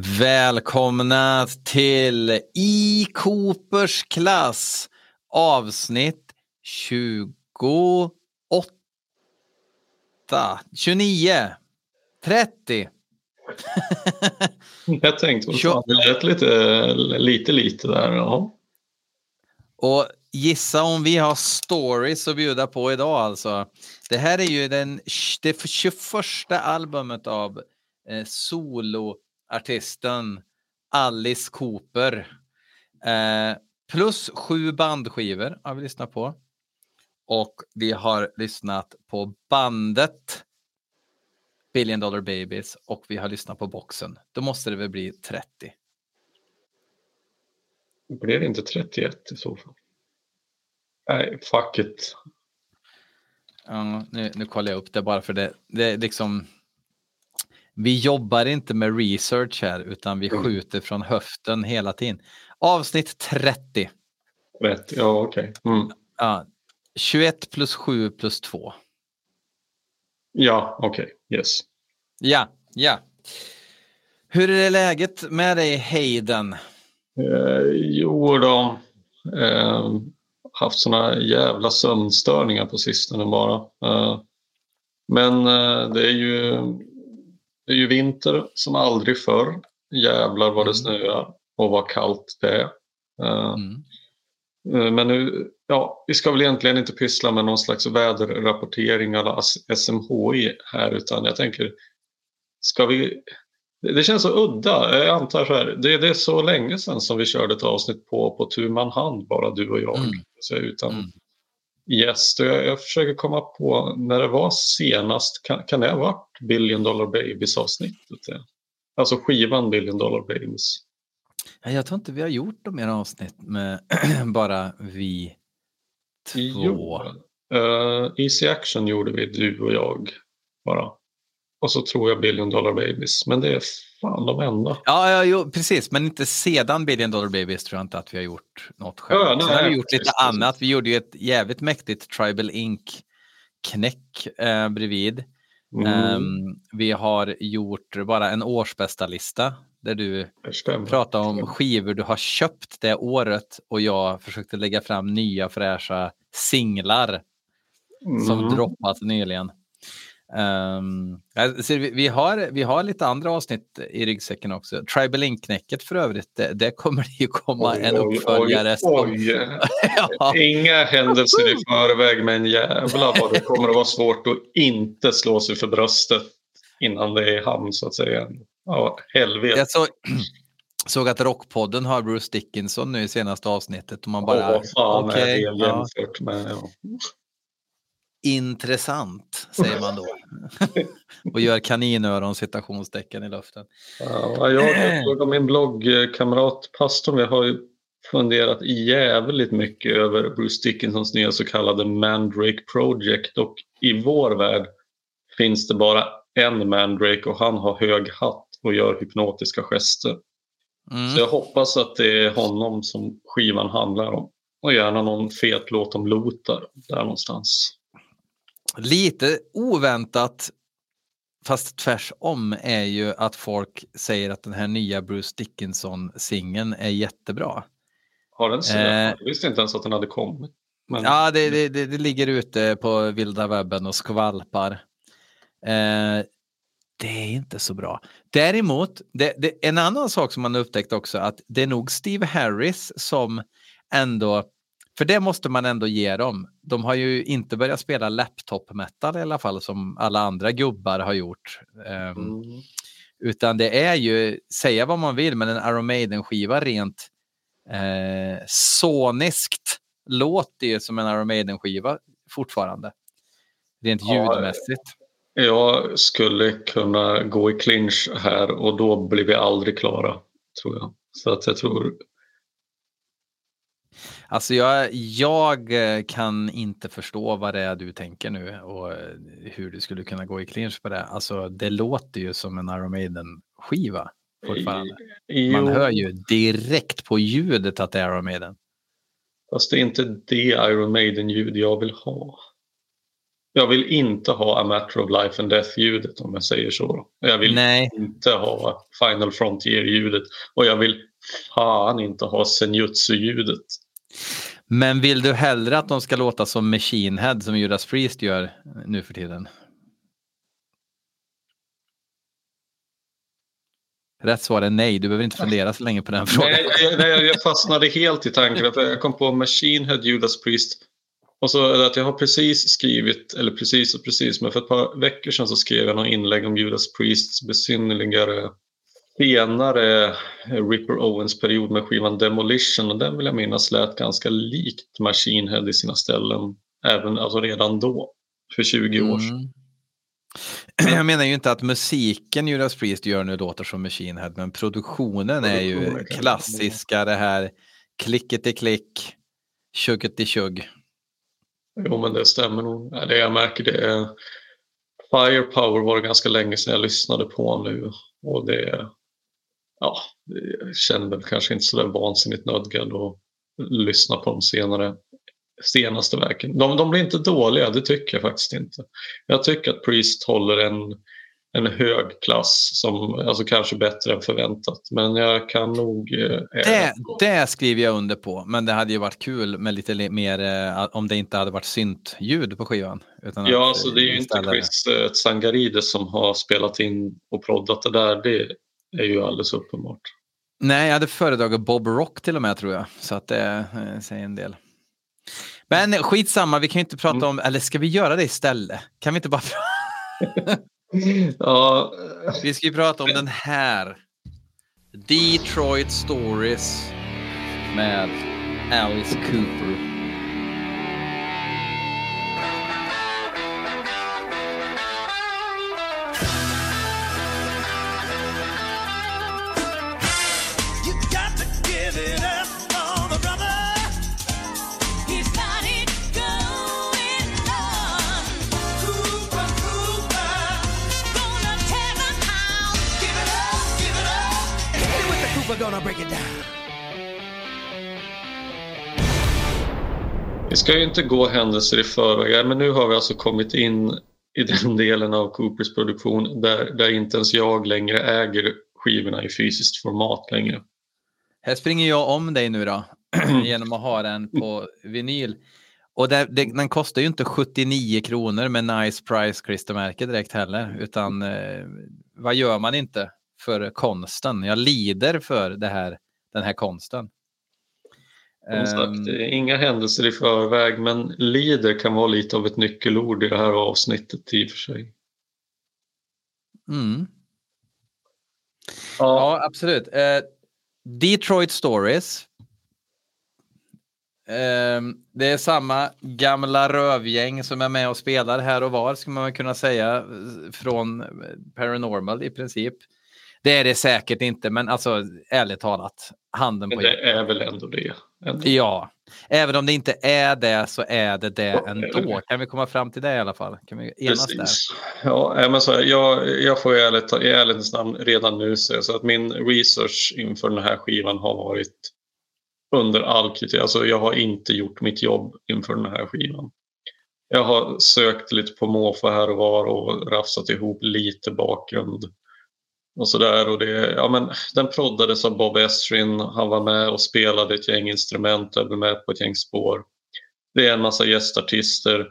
Välkomna till I Coopers klass avsnitt 28, 29, 30. Jag tänkte fan, det lät lite, lite, lite där. Ja. Och gissa om vi har stories att bjuda på idag alltså. Det här är ju den, det 21 albumet av eh, solo artisten Alice Cooper. Eh, plus sju bandskivor har vi lyssnat på. Och vi har lyssnat på bandet Billion Dollar Babies och vi har lyssnat på boxen. Då måste det väl bli 30. Blir det inte 31 i så fall? Nej, fuck it. Ja, nu, nu kollar jag upp det bara för det. Det är liksom vi jobbar inte med research här utan vi mm. skjuter från höften hela tiden. Avsnitt 30. Rätt, ja okej. Okay. Mm. Ja, 21 plus 7 plus 2. Ja, okej. Okay. Yes. Ja, ja. Hur är det läget med dig Hayden? Eh, jo då. Eh, haft såna jävla sömnstörningar på sistone bara. Eh, men eh, det är ju det är ju vinter som aldrig förr. Jävlar vad det mm. snöar och vad kallt det är. Eh, mm. Eh, men nu, ja, vi ska väl egentligen inte pyssla med någon slags väderrapportering eller SMHI här utan jag tänker, ska vi... Det känns så udda. Jag antar så här, det, det är så länge sedan som vi körde ett avsnitt på, på tu man hand, bara du och jag. Mm. Så utan, mm gäst. Jag, jag försöker komma på när det var senast. Kan, kan det ha varit Billion Dollar Babies avsnittet? Alltså skivan Billion Dollar Babies. Jag tror inte vi har gjort de mer avsnitt med bara vi två. Jo. Uh, Easy Action gjorde vi, du och jag bara. Och så tror jag Billion Dollar Babies. Men det är fan de enda. Ja, ja jo, precis. Men inte sedan Billion Dollar Babies tror jag inte att vi har gjort något själv. Ja, Sen har vi gjort lite annat. Vi gjorde ju ett jävligt mäktigt Tribal Ink-knäck eh, bredvid. Mm. Um, vi har gjort bara en årsbästa lista där du pratar om skivor du har köpt det året och jag försökte lägga fram nya fräscha singlar mm. som droppat nyligen. Um, alltså, vi, har, vi har lite andra avsnitt i ryggsäcken också. Tribal Ink-knäcket för övrigt, det, det kommer det ju komma oj, en uppföljare. Oj, oj. ja. Inga händelser i förväg men jävlar vad det kommer att vara svårt att inte slå sig för bröstet innan det är i hamn så att säga. Ja, helvete. Jag så, såg att Rockpodden har Bruce Dickinson nu i senaste avsnittet och man bara... Åh, fan okay, är det jämfört ja. med... Ja intressant, säger man då. och gör kaninöron citationstecken i luften. Ja, jag och min bloggkamrat pastorn, vi har ju funderat jävligt mycket över Bruce Dickinsons nya så kallade Mandrake Project och i vår värld finns det bara en Mandrake och han har hög hatt och gör hypnotiska gester. Mm. Så jag hoppas att det är honom som skivan handlar om. Och gärna någon fet låt om Lotar där någonstans. Lite oväntat, fast tvärsom, är ju att folk säger att den här nya Bruce Dickinson-singeln är jättebra. Har den så? Eh, jag visste inte ens att den hade kommit. Men... Ja, det, det, det, det, ligger ute på vilda webben och skvalpar. Eh, det är inte så bra. Däremot, en annan sak som man upptäckt också, att det är nog Steve Harris som ändå för det måste man ändå ge dem. De har ju inte börjat spela laptop metal i alla fall som alla andra gubbar har gjort. Um, mm. Utan det är ju, säga vad man vill, men en Iron Maiden-skiva rent eh, soniskt låter ju som en Iron Maiden-skiva fortfarande. Rent ljudmässigt. Jag skulle kunna gå i clinch här och då blir vi aldrig klara, tror jag. Så att jag tror Alltså jag, jag eh, kan inte förstå vad det är du tänker nu och hur du skulle kunna gå i clinch på det. Alltså det låter ju som en Iron Maiden-skiva fortfarande. Man hör ju direkt på ljudet att det är Iron Maiden. Fast det är inte det Iron Maiden-ljud jag vill ha. jag vill inte ha A Matter of Life and Death-ljudet om jag säger så. Jag vill Nej. inte ha Final Frontier-ljudet och jag vill fan inte ha Senjutsu-ljudet. Men vill du hellre att de ska låta som Machine Head som Judas Priest gör nu för tiden? Rätt svar är nej, du behöver inte fundera så länge på den frågan. Nej, nej, jag fastnade helt i tanken. För jag kom på Machine Head, Judas Priest. Och så att jag har precis skrivit, eller precis och precis, men för ett par veckor sedan så skrev jag något inlägg om Judas Priests besynnerligare senare Ripper Owens period med skivan Demolition och den vill jag minnas lät ganska likt Machine Head i sina ställen. Även alltså redan då, för 20 år sedan. Mm. Jag menar ju inte att musiken Judas Priest gör nu låter som Machine Head, men produktionen är ju klassiska det här klicket i klick, tjugget i tjugg. Jo, men det stämmer nog. Det jag märker det är Firepower var det ganska länge sedan jag lyssnade på nu. Och det, ja, jag känner väl kanske inte sådär vansinnigt nödgad att lyssna på de senare, senaste verken. De, de blir inte dåliga, det tycker jag faktiskt inte. Jag tycker att Priest håller en, en hög klass, som, alltså kanske bättre än förväntat. Men jag kan nog... Eh, Det, det skriver jag under på, men det hade ju varit kul med lite li- mer eh, om det inte hade varit syntljud på skivan. Utan Ja, att, alltså det är ju inte Chris eh, Tsangarides som har spelat in och proddat det där. Det är ju alldeles uppenbart. Nej, jag hade föredragit Bob Rock till och med tror jag. Så att det eh, säger en del. Men skitsamma, vi kan ju inte prata Mm. om, eller ska vi göra det istället? Kan vi inte bara Ja, Vi ska ju prata om den här. Detroit Stories med Alice Cooper. Gonna break it down. vi ska ju inte gå händelser i förväg, men nu har vi alltså kommit in i den delen av Coopers produktion där, där inte ens jag längre äger skivorna i fysiskt format längre. Här springer jag om dig nu då, genom att ha den på vinyl. Och det, det, den kostar ju inte 79 kronor med nice price klistermärke direkt heller, utan eh, vad gör man inte för konsten? Jag lider för det här, den här konsten. Som sagt, Ehm, inga händelser i förväg, men lider kan vara lite av ett nyckelord i det här avsnittet i och för sig. mm. Ja, absolut. Eh, Detroit Stories. Eh, det är samma gamla rövgäng som är med och spelar här och var, skulle man kunna säga, eh, från Paranormal i princip. Det är det säkert inte, men alltså ärligt talat, handen Men på det är väl ändå det. Ändå. Ja, även om det inte är det så är det det Ja, ändå. Kan vi komma fram till det i alla fall? Kan vi enas där? Precis. Ja, nej, men så här, jag, jag får i ärligt- i ärlighetens namn redan nu säga så att min research inför den här skivan har varit under all kritik. Alltså jag har inte gjort mitt jobb inför den här skivan. Jag har sökt lite på måfå här och var och rafsat ihop lite bakgrund och sådär. Och det, ja, men den proddades av Bob Esrin. Han var med och spelade ett gäng instrument och var med på ett gäng spår. Det är en massa gästartister.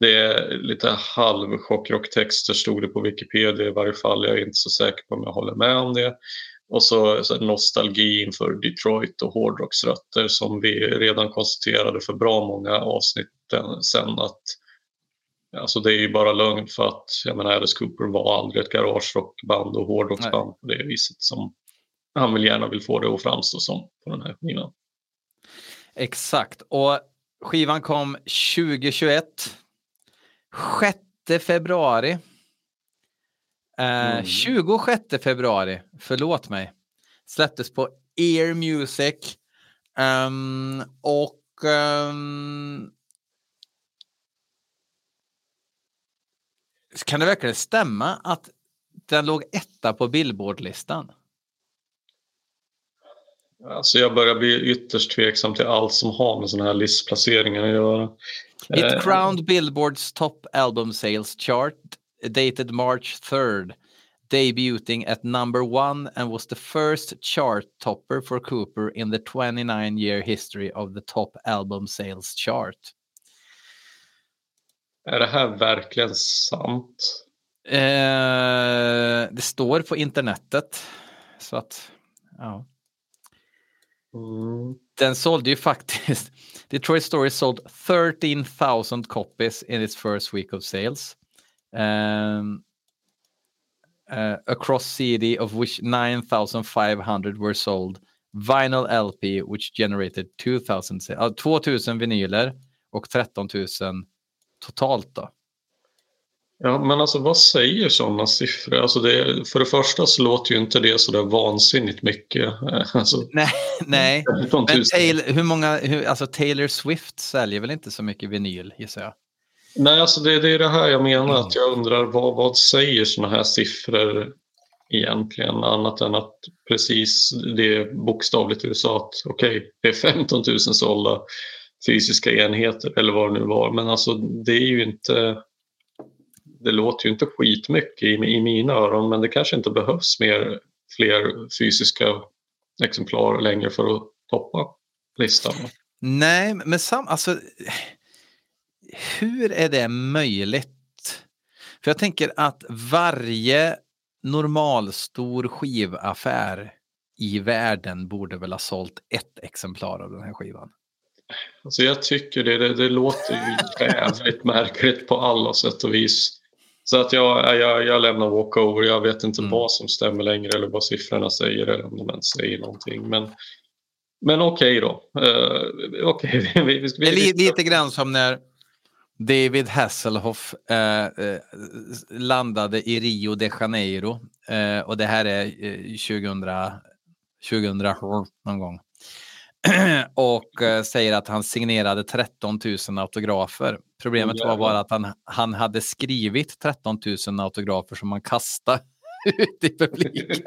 Det är lite halvchockrocktexter stod det på Wikipedia i varje fall. Jag är inte så säker på om jag håller med om det. Och så, så nostalgi inför Detroit och hårdrocksrötter som vi redan konstaterade för bra många avsnitt sen att Alltså det är ju bara lögn för att jag menar Alice Cooper var aldrig ett garagerockband och hårdrocksband på det viset som han vill gärna vill få det att framstå som på den här skivan. Exakt. Och skivan kom 2021. 6 februari. Eh, Mm. 26 februari, förlåt mig. Släpptes på Ear Music. Ehm, och ehm, kan det verkligen stämma att den låg etta på Billboard-listan? Alltså jag börjar bli ytterst tveksam till allt som har med sådana här listplaceringar att göra. It Eh, crowned Billboard's top album sales chart dated March 3rd, debuting at number one and was the first chart topper for Cooper in the 29 year history of the top album sales chart. Är det här verkligen sant? Eh, det står på internetet. Så att, ja. Mm. Den sålde ju faktiskt, Detroit Story sold 13,000 copies in its first week of sales. Um, uh, across CD of which 9,500 were sold. Vinyl LP which generated 2,000, se- ja, 2,000 vinyler och 13 000 totalt då. Ja, men alltså vad säger sådana siffror? Alltså det, för det första så låter ju inte det så där vansinnigt mycket. Eh, Alltså, Nej, nej. 15 000. Men Taylor, hur många, hur, alltså Taylor Swift säljer väl inte så mycket vinyl gissar jag. Nej, alltså det, det är det här jag menar. Mm. Att jag undrar vad, vad säger sådana här siffror egentligen? Annat än att precis det är bokstavligt du sa att okej, det är 15 000 sålda fysiska enheter eller vad det nu var. Men alltså det är ju inte det låter ju inte skitmycket i, i mina öron men det kanske inte behövs mer, fler fysiska exemplar längre för att toppa listan. Nej, men sam, alltså, hur är det möjligt? För jag tänker att varje normalstor skivaffär i världen borde väl ha sålt ett exemplar av den här skivan. Alltså jag tycker det, det, det låter ju jävligt märkligt på alla sätt och vis. Så att jag, jag, jag lämnar walkover. Jag vet inte Mm. vad som stämmer längre eller vad siffrorna säger eller om de ens säger någonting. Men, men okej då. Uh, okej, vi, vi, vi, Det är li, lite grann som när David Hasselhoff eh, eh, landade i Rio de Janeiro. Eh, och det här är eh, 2000, 2000 någon gång. och eh, säger att han signerade 13 000 autografer. Problemet var bara att han, han hade skrivit 13 000 autografer som han kastade ut i publiken.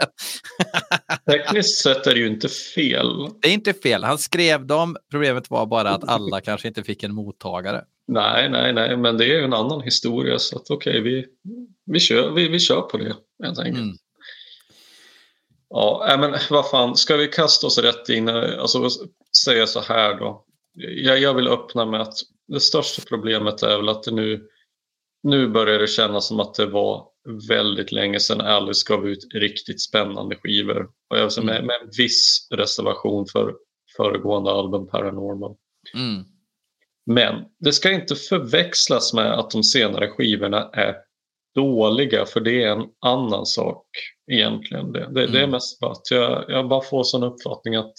Tekniskt sett är det ju inte fel. Det är inte fel, han skrev dem. Problemet var bara att alla kanske inte fick en mottagare. Nej, nej, nej, men det är ju en annan historia så att okej, vi, vi, kör, vi, vi kör på det helt enkelt. Mm. Ja, men vad fan, ska vi kasta oss rätt in? Alltså säga så här då. Jag, jag vill öppna med att det största problemet är väl att det nu, nu börjar det kännas som att det var väldigt länge sedan Alice gav ut riktigt spännande skivor. Och jag med, med en viss reservation för föregående album Paranormal. Mm. Men det ska inte förväxlas med att de senare skivorna är dåliga för det är en annan sak egentligen. Det, det, det är Mm. mest bara att jag, jag bara får sån uppfattning att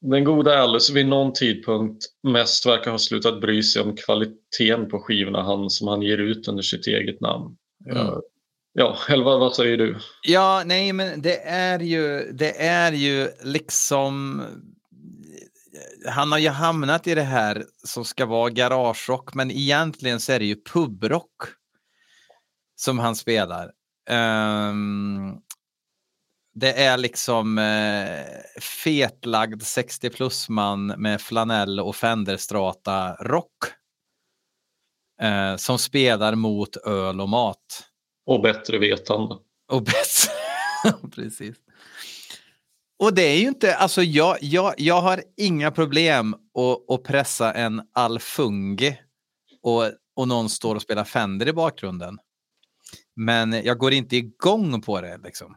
den goda Alice vid någon tidpunkt mest verkar ha slutat bry sig om kvaliteten på skivorna han, som han ger ut under sitt eget namn. Mm. Ja, vad, vad säger du? Ja, nej, men det är ju, det är ju liksom. Han har ju hamnat i det här som ska vara garagerock, men egentligen så är det ju pubrock som han spelar. Ehm, det är liksom eh, fetlagd 60 plus man med flanell och Fenderstrata rock. Eh, som spelar mot öl och mat. Och bättre vetande. Och bäst. Precis. Och det är ju inte, alltså jag, jag, jag har inga problem att, att pressa en alfungi och, och någon står och spelar Fender i bakgrunden. Men jag går inte igång på det liksom.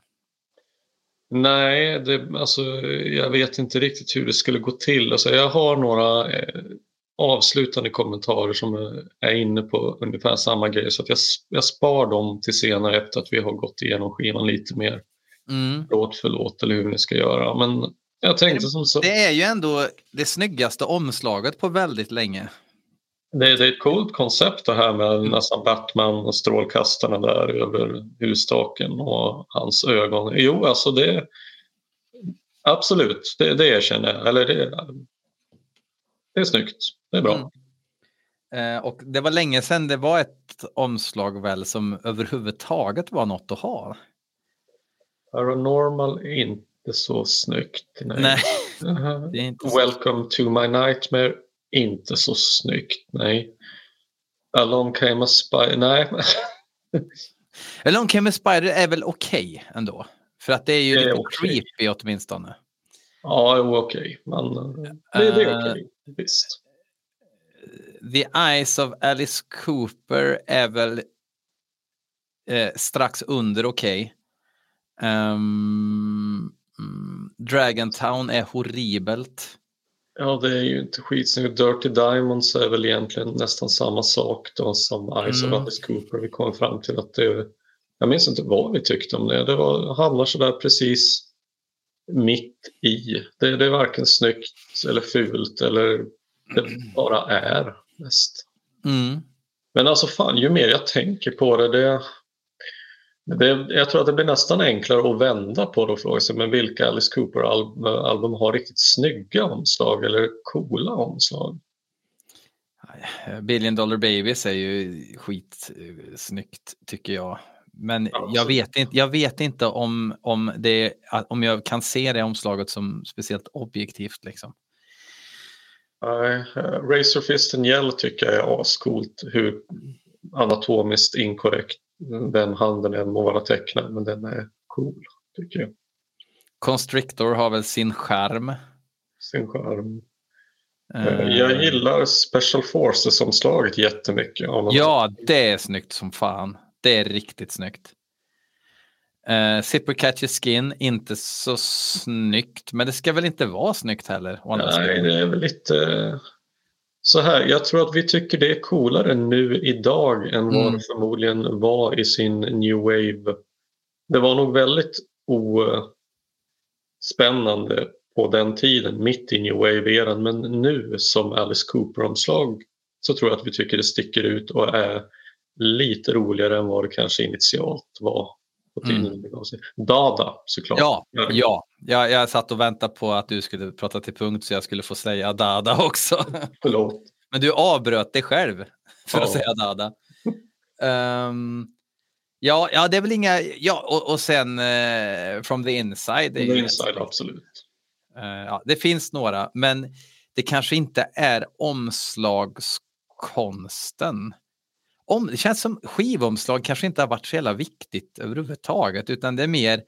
Nej, det, alltså, jag vet inte riktigt hur det skulle gå till. Alltså, jag har några eh, avslutande kommentarer som är, inne på ungefär samma grej. Så att jag, jag spar dem till senare efter att vi har gått igenom skivan lite mer. Mm. Låt för låt eller hur ni ska göra. Men jag tänkte som så. Det är ju ändå det snyggaste omslaget på väldigt länge. Det, det är ett coolt koncept det här med nästan Batman och strålkastarna där över husstaken och hans ögon. Jo, alltså det... Absolut, det, det erkänner jag. Eller det, det är snyggt. Det är bra. Mm. Eh, och det var länge sedan det var ett omslag väl som överhuvudtaget var något att ha. Paranormal är inte så snyggt. Nej. Nej, inte så. Welcome to my nightmare. Inte så snyggt, nej. Along came a spy, nej. Along Came a Spider är väl okej ändå? För att det är ju Det är lite okej. creepy åtminstone. ja, jo, okej. Men eh, det, det är Eh, okej, visst. The Eyes of Alice Cooper är väl eh, strax under okej. Ehm, mm, Dragon Town är horribelt. Ja, det är ju inte skitsnyggt. Dirty Diamonds är väl egentligen nästan samma sak då som Eyes Mm. of Alice Cooper. Vi kom fram till att det... Jag minns inte vad vi tyckte om det. Det var, hamnar sådär precis mitt i. Det, det är varken snyggt eller fult eller det bara är mest. Mm. Men alltså fan, ju mer jag tänker på det, det, det jag tror att det blir nästan enklare att vända på det och fråga sig men vilka Alice Cooper-album har riktigt snygga omslag eller coola omslag? Billion Dollar Babies är ju skitsnyggt tycker jag. Men jag vet inte, jag vet inte om, om, det, om jag kan se det omslaget som speciellt objektivt. Liksom. Nej, eh, Razor Fist and Yell tycker jag är ascoolt hur anatomiskt inkorrekt den handen än må vara tecknad men den är cool tycker jag. Constrictor har väl sin skärm. Sin. Eh, Eh, Jag gillar Special Forces-omslaget jättemycket. Ja, det är snyggt som fan. Det är riktigt snyggt. Uh, Zipper Catches Skin, inte så snyggt. Men det ska väl inte vara snyggt heller? Nej, det är väl lite så här. Jag tror att vi tycker det är coolare nu idag än vad Mm. det förmodligen var i sin new wave. Det var nog väldigt ospännande på den tiden, mitt i new wave-eran. Men nu som Alice Cooper-omslag så tror jag att vi tycker det sticker ut och är lite roligare än vad det kanske initialt var Mm. Dada såklart. Ja, ja. Jag, jag satt och väntade på att du skulle prata till punkt så jag skulle få säga Dada också. Förlåt. Men du avbröt dig själv för att Ja. säga Dada. Ehm, ja, ja, det är väl inga... Ja, och, och sen eh, From the Inside. Är The Inside, absolut. Eh, ja, det finns några, men det kanske inte är omslagskonsten. Om, det känns som skivomslag kanske inte har varit så jävla viktigt överhuvudtaget, utan det är mer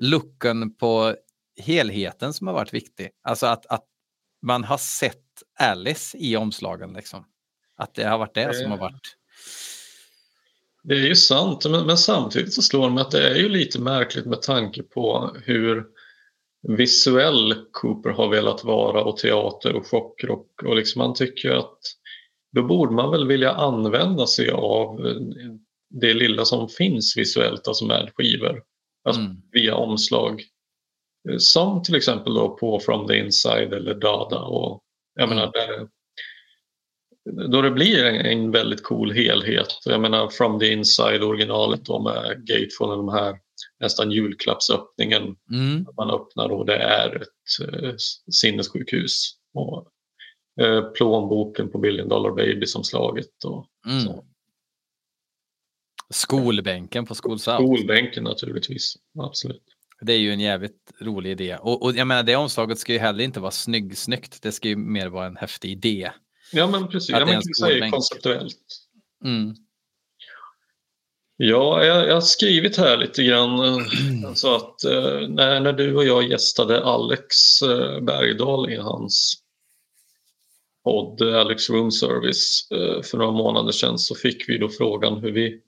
looken på helheten som har varit viktig. Alltså att, att man har sett Alice i omslagen. Liksom. Att det har varit det som har varit... Det är ju sant, men, men samtidigt så slår det mig att det är ju lite märkligt med tanke på hur visuell Cooper har velat vara och teater och chockrock. Och liksom man tycker att då borde man väl vilja använda sig av eh, det lilla som finns visuellt, alltså med skivor. Alltså Mm. via omslag. Eh, Som till exempel då på From the Inside eller Dada. Och, jag menar, där, då det blir en, en väldigt cool helhet. Jag menar From the Inside originalet då med Gatefold, den här nästan julklappsöppningen. Mm. Man öppnar och det är ett eh, sinnessjukhus. Och, eh, plånboken på Billion Dollar Baby-omslaget. Och Mm. så. Skolbänken på Skolsouth. Skolbänken naturligtvis. Absolut. Det är ju en jävligt rolig idé. Och, och jag menar, det omslaget ska ju heller inte vara snygg, snyggt. Det ska ju mer vara en häftig idé. Ja men precis, Att ja, kan säga konceptuellt. Mm. Ja, jag, jag har skrivit här lite grann. eh, Så att eh, när, när du och jag gästade Alex eh, Bergdahl i hans podd Alex Room Service eh, för några månader sedan så fick vi då frågan hur vi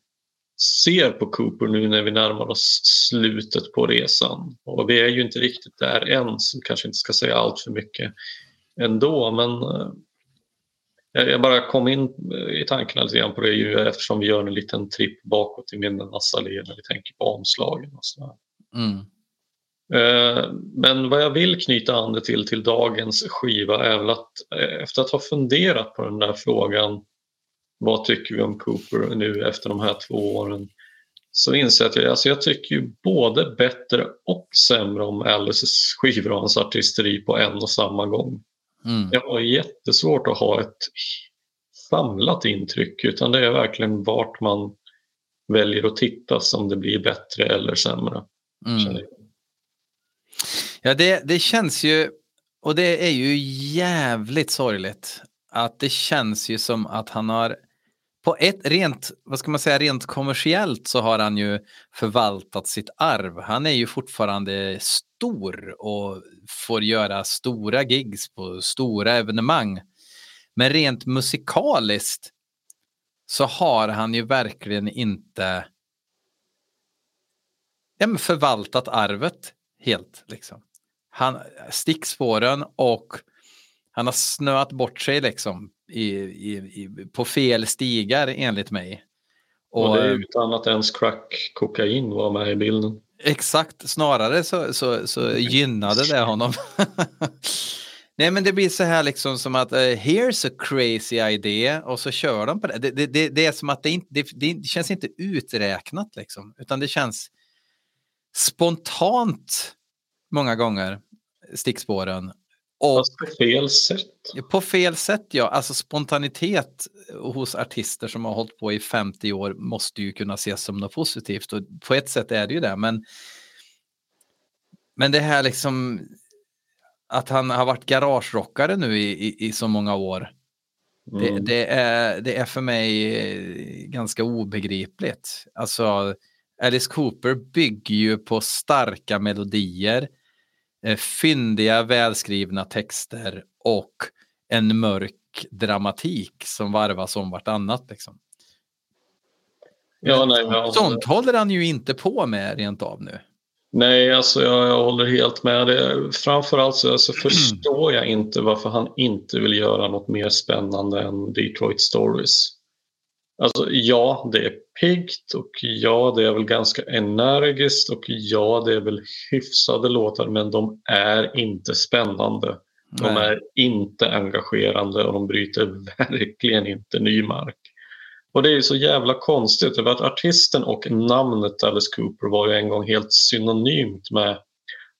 ser på Cooper nu när vi närmar oss slutet på resan. Och vi är ju inte riktigt där än så kanske inte ska säga allt för mycket ändå men eh, jag bara kom in eh, i tankarna lite grann på det ju eftersom vi gör en liten tripp bakåt i minnenas allé när vi tänker på omslagen och sådär. Mm. Eh, Men vad jag vill knyta an det till, till dagens skiva är väl att eh, efter att ha funderat på den där frågan vad tycker vi om Cooper nu efter de här två åren så inser jag att jag, alltså jag tycker ju både bättre och sämre om Alices skivor och hans artisteri på en och samma gång. Mm. Jag har jättesvårt att ha ett samlat intryck utan det är verkligen vart man väljer att titta som det blir bättre eller sämre. Mm. Ja, det, det känns ju, och det är ju jävligt sorgligt att det känns ju som att han har på ett rent, vad ska man säga, rent kommersiellt så har han ju förvaltat sitt arv. Han är ju fortfarande stor och får göra stora gigs på stora evenemang. Men rent musikaliskt så har han ju verkligen inte ja, förvaltat arvet helt. Liksom. Han, stickspåren och han har snöat bort sig liksom i, i, i, på fel stigar enligt mig. Och, och det är utan att ens crack kokain var med i bilden. Exakt, snarare så, så, så gynnade det honom. Nej men det blir så här liksom som att uh, here's a crazy idea och så kör de på det. Det, det, det, det är som att det, inte, det, det känns inte uträknat liksom, utan det känns spontant många gånger, stickspåren. Och, Fast på fel sätt. På fel sätt, ja. Alltså spontanitet hos artister som har hållit på i 50 år måste ju kunna ses som något positivt. Och på ett sätt är det ju det, men, men det här liksom att han har varit garagerockare nu i, i, i så många år. Mm. Det, det, är, det är för mig ganska obegripligt. Alltså, Alice Cooper bygger ju på starka melodier, eh, fyndiga, välskrivna texter och en mörk dramatik som varvas om vartannat. Liksom. Ja, nej, men... Sånt håller han ju inte på med rent av nu. Nej, alltså jag, jag håller helt med. Det, framförallt så alltså, förstår jag inte varför han inte vill göra något mer spännande än Detroit Stories. Alltså ja, det är piggt och ja, det är väl ganska energiskt och ja, det är väl hyfsade låtar men de är inte spännande. De Nej. är inte engagerande och de bryter verkligen inte ny mark. Och det är så jävla konstigt för att artisten och namnet Alice Cooper var ju en gång helt synonymt med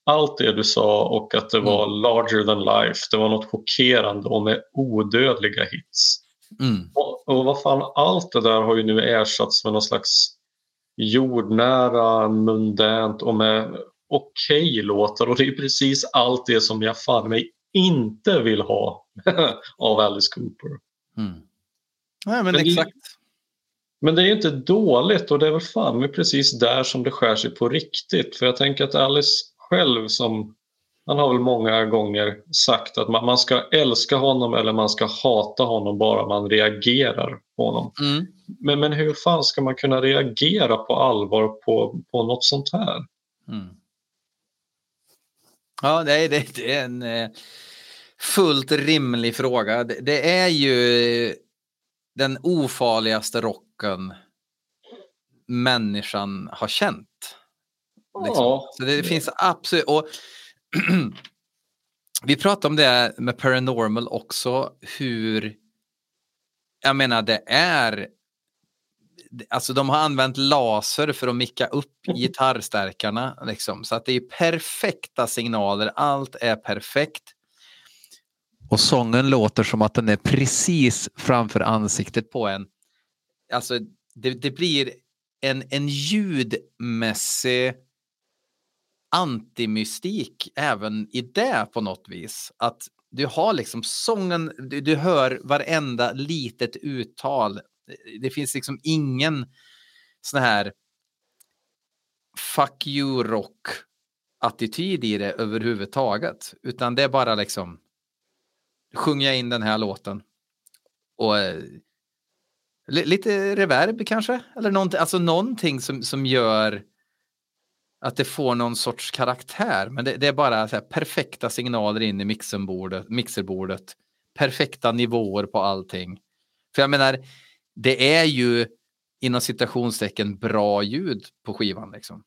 allt det du sa och att det var mm. larger than life. Det var något chockerande och med odödliga hits. Mm. Och, och vad fan, allt det där har ju nu ersatts med någon slags jordnära, mundänt och med okej okay låtar och det är precis allt det som jag fan mig inte vill ha av Alice Cooper. Mm. Nej, men, men exakt. Men det är inte dåligt och det är väl fan precis där som det skär sig på riktigt. För jag tänker att Alice själv som han har väl många gånger sagt att man, man ska älska honom eller man ska hata honom bara man reagerar på honom. Mm. Men, men hur fan ska man kunna reagera på allvar på, på något sånt här? Mm. Ja, det, det, det är en eh, fullt rimlig fråga. Det, det är ju den ofarligaste rocken människan har känt. Liksom. Ja. Så det, det finns absolut... Och vi pratade om det med Paranormal också, hur... Jag menar, det är... Alltså de har använt laser för att micka upp gitarrstärkarna. Liksom, så att det är perfekta signaler, allt är perfekt. Och sången låter som att den är precis framför ansiktet på en. Alltså, det, det blir en, en ljudmässig antimystik även i det på något vis. Att du har liksom sången, du, du hör varenda litet uttal. Det finns liksom ingen sån här fuck you rock attityd i det överhuvudtaget, utan det är bara liksom sjunga in den här låten. Och eh, lite reverb kanske, eller någonting, alltså någonting som, som gör att det får någon sorts karaktär. Men det, det är bara så perfekta signaler in i mixerbordet, mixerbordet. Perfekta nivåer på allting. För jag menar, det är ju inom citationstecken bra ljud på skivan. Liksom.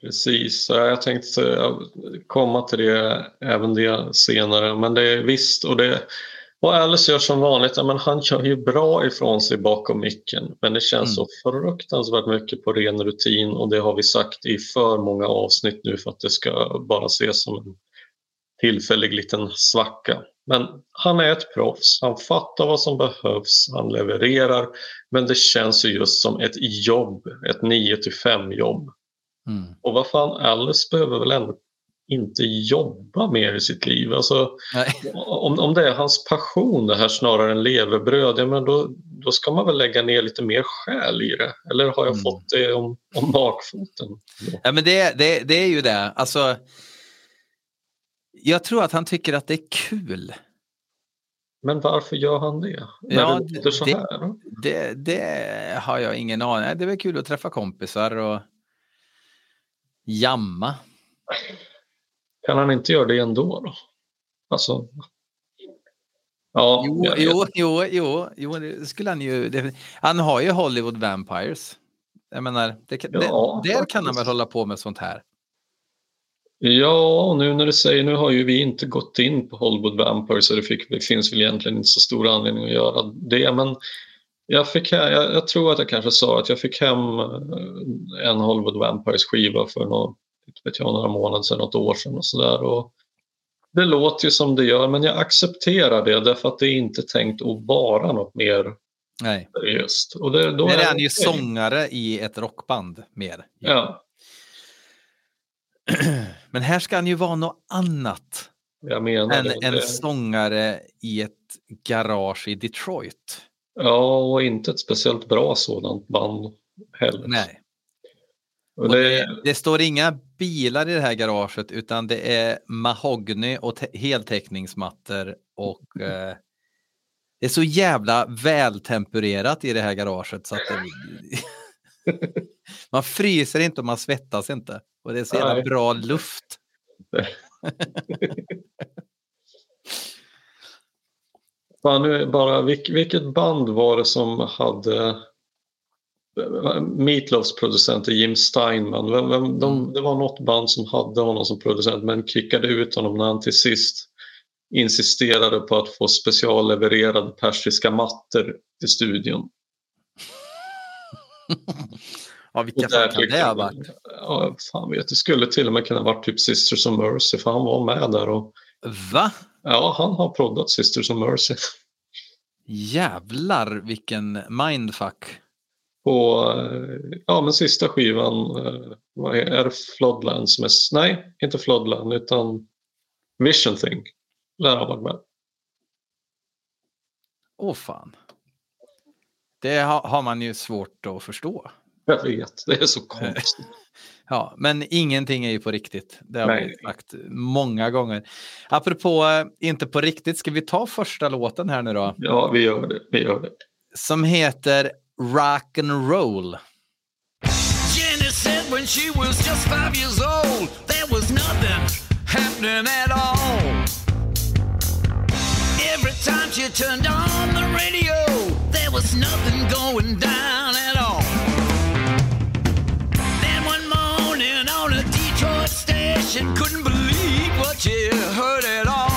Precis, jag tänkte komma till det, även det senare. Men det är visst, och det, och Alice gör som vanligt, men han kör ju bra ifrån sig bakom micken. Men det känns mm. så fruktansvärt mycket på ren rutin och det har vi sagt i för många avsnitt nu för att det ska bara ses som en tillfällig liten svacka. Men han är ett proffs, han fattar vad som behövs, han levererar. Men det känns ju just som ett jobb, ett 9 till 5 jobb. Mm. Och vad fan, Alice behöver väl ändå inte jobba mer i sitt liv. Alltså, om, om det är hans passion det här snarare än levebröd, ja, men då, då ska man väl lägga ner lite mer själ i det. Eller har jag Mm. fått det om, om bakfoten? Ja, men det, det, det är ju det. Alltså, jag tror att han tycker att det är kul. Men varför gör han det? Ja, När det låter så det- här? Det, det har jag ingen aning. Det är väl kul att träffa kompisar och jamma. Kan han inte göra det ändå då? Alltså... Ja, Jo, jag jo, jo, jo, jo, det skulle han ju. Han har ju Hollywood Vampires. Jag menar, det, kan- Ja, det, där kan han väl hålla på med sånt här. Ja, nu när du säger, nu har ju vi inte gått in på Hollywood Vampire så det, fick, det finns väl egentligen inte så stor anledning att göra det. Men jag, fick, jag, jag tror att jag kanske sa att jag fick hem eh, en Hollywood Vampires skiva för någon, inte vet jag, några månader sedan, något år sedan och sådär. Det låter ju som det gör men jag accepterar det därför att det är inte tänkt att vara något mer Nej. seriöst. Och det, då Där är han ju okej. sångare i ett rockband mer. Ja, Men här ska han ju vara något annat än en sångare i ett garage i Detroit. Ja, och inte ett speciellt bra sådant band heller. Nej. Det, det, står inga bilar i det här garaget utan det är mahogny och heltäckningsmattor och eh, det är så jävla vältempererat i det här garaget så att det, man fryser inte och man svettas inte. Och det är så jävla Nej. bra luft. Fan, nu bara, vilk, vilket band var det som hade Meatloafs producent är Jim Steinman. Vem, vem, de, det var något band som hade honom som producent men kickade ut honom när han till sist insisterade på att få speciallevererade persiska mattor till studion. Ja, vilka fan kan det ha jag- varit? Ja, fan vet, det skulle till och med kunna varit typ Sisters of Mercy för han var med där och Va? ja, han har proddat Sisters of Mercy. Jävlar vilken mindfuck. På eh, ja, men sista skivan, eh, vad är, är det Floodland som är, nej inte Floodland utan Vision Thing. Lär ha varit med. Åh fan. Det ha, har man ju svårt att förstå. Jag vet, det är så konstigt. Ja, men ingenting är ju på riktigt. Det har Nej. vi sagt många gånger. Apropå eh, inte på riktigt, ska vi ta första låten här nu då? Ja, vi gör det. Vi gör det. Som heter Rock and Roll. Jenny said when she was just five years old, there was nothing happening at all. Every time she turned on the radio, there was nothing going down at all. Then one morning on a Detroit station, couldn't believe what she heard at all.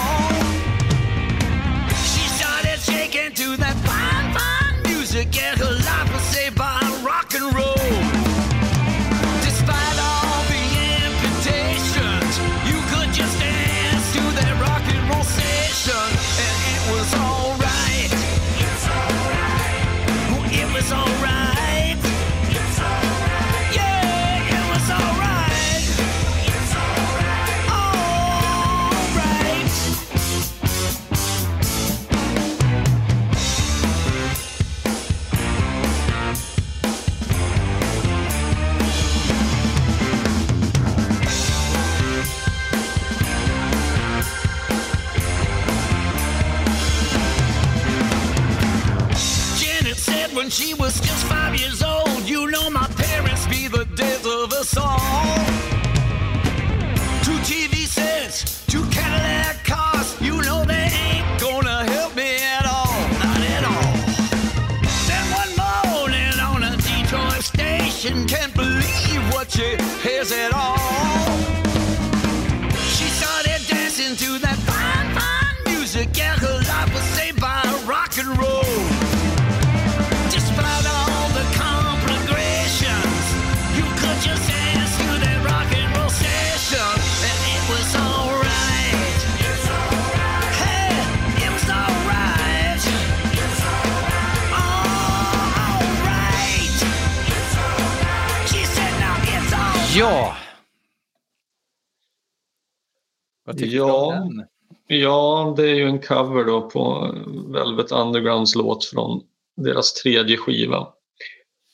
Ja, det är ju en cover då på Velvet Undergrounds låt från deras tredje skiva.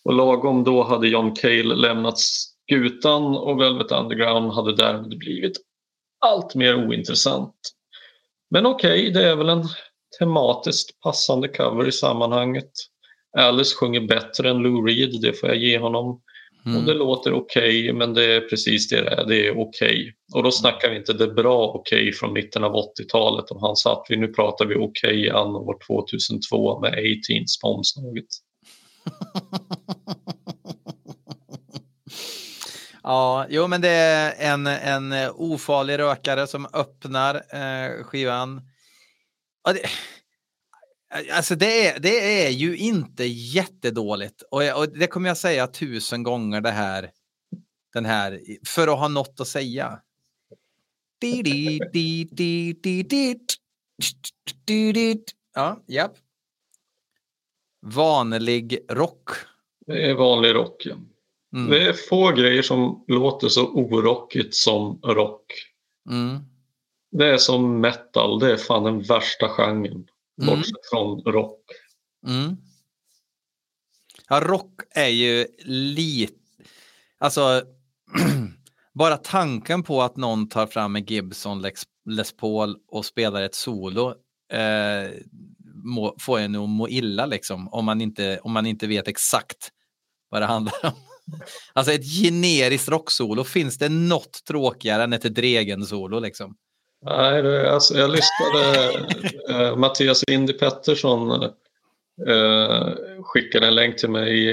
Och lagom då hade John Cale lämnat skutan och Velvet Underground hade därmed blivit allt mer ointressant. Men okej, det är väl en tematiskt passande cover i sammanhanget. Alice sjunger bättre än Lou Reed, det får jag ge honom. Mm. Och det låter okej, men det är precis det det är. Det är okej. Och då snackar vi inte det bra okej från mitten av 80-talet om han satt vi. Nu pratar vi okej anno år 2002 med 18s på omslaget. Ja, jo men det är en, en ofarlig rökare som öppnar eh, skivan. Ja, det, alltså det är, det är ju inte jättedåligt och, jag- och det kommer jag säga tusen gånger det här, den här för att ha något att säga. Ja, japp. Vanlig rock. Det är vanlig rock. ja. Mm. Det är få grejer som låter så orockigt som rock. Mm. Det är som metal, det är fan den värsta genren. Mm. Bortsett från rock. Mm. Ja, rock är ju lite... Alltså, bara tanken på att någon tar fram en Gibson Les, Paul och spelar ett solo eh, må, får en att må illa liksom, om man, inte, om man inte vet exakt vad det handlar om. Alltså ett generiskt rocksolo, finns det något tråkigare än ett Dregen-solo liksom? Nej, det, alltså, jag lyssnade. eh, Mattias Indy Pettersson eh, skickade en länk till mig i,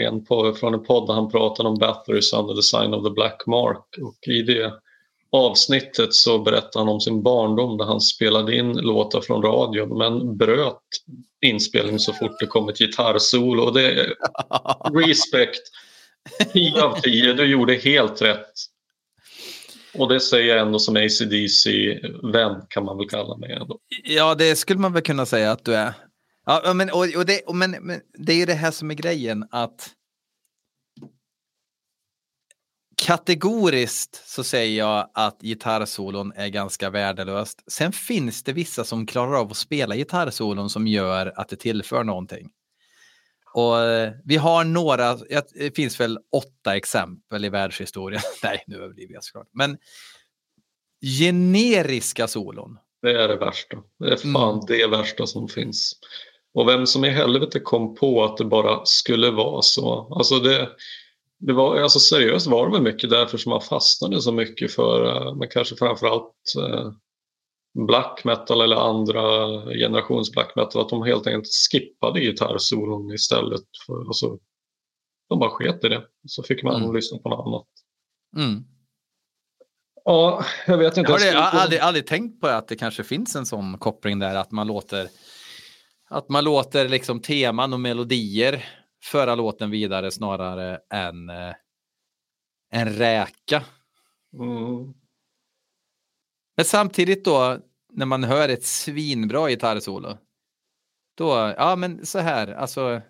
i en, på, från en podd där han pratade om Bathory's Under the Sign of the Black Mark. Och I det avsnittet så berättade han om sin barndom där han spelade in låtar från radion men bröt inspelningen så fort det kom ett gitarrsolo. Och det respect. 10 av 10, du gjorde helt rätt. Och det säger jag ändå som ACDC-vän kan man väl kalla mig ändå. Ja, det skulle man väl kunna säga att du är. Ja, men, och, och det, och, men, men det är ju det här som är grejen att kategoriskt så säger jag att gitarrsolon är ganska värdelöst. Sen finns det vissa som klarar av att spela gitarrsolon som gör att det tillför någonting. Och eh, vi har några, det finns väl åtta exempel i världshistorien. Nej, nu överdriver jag såklart. Men generiska solon. Det är det värsta. Det är fan Mm. det värsta som finns. Och vem som i helvete kom på att det bara skulle vara så. Alltså det, det var, alltså seriöst var det väl mycket därför som man fastnade så mycket för, eh, men kanske framförallt eh, black metal eller andra generations black metal, att de helt enkelt skippade gitarrsolon istället. För, alltså, de bara sket i det. Så fick man Mm. lyssna på något annat. Mm. Ja, jag vet inte. Jag har, det, Jag har aldrig, aldrig tänkt på att det kanske finns en sån koppling där att man låter att man låter liksom teman och melodier föra låten vidare snarare än eh, en räka. Mm. Men samtidigt då när man hör ett svinbra gitarrsolo. Då, ja men så här, alltså.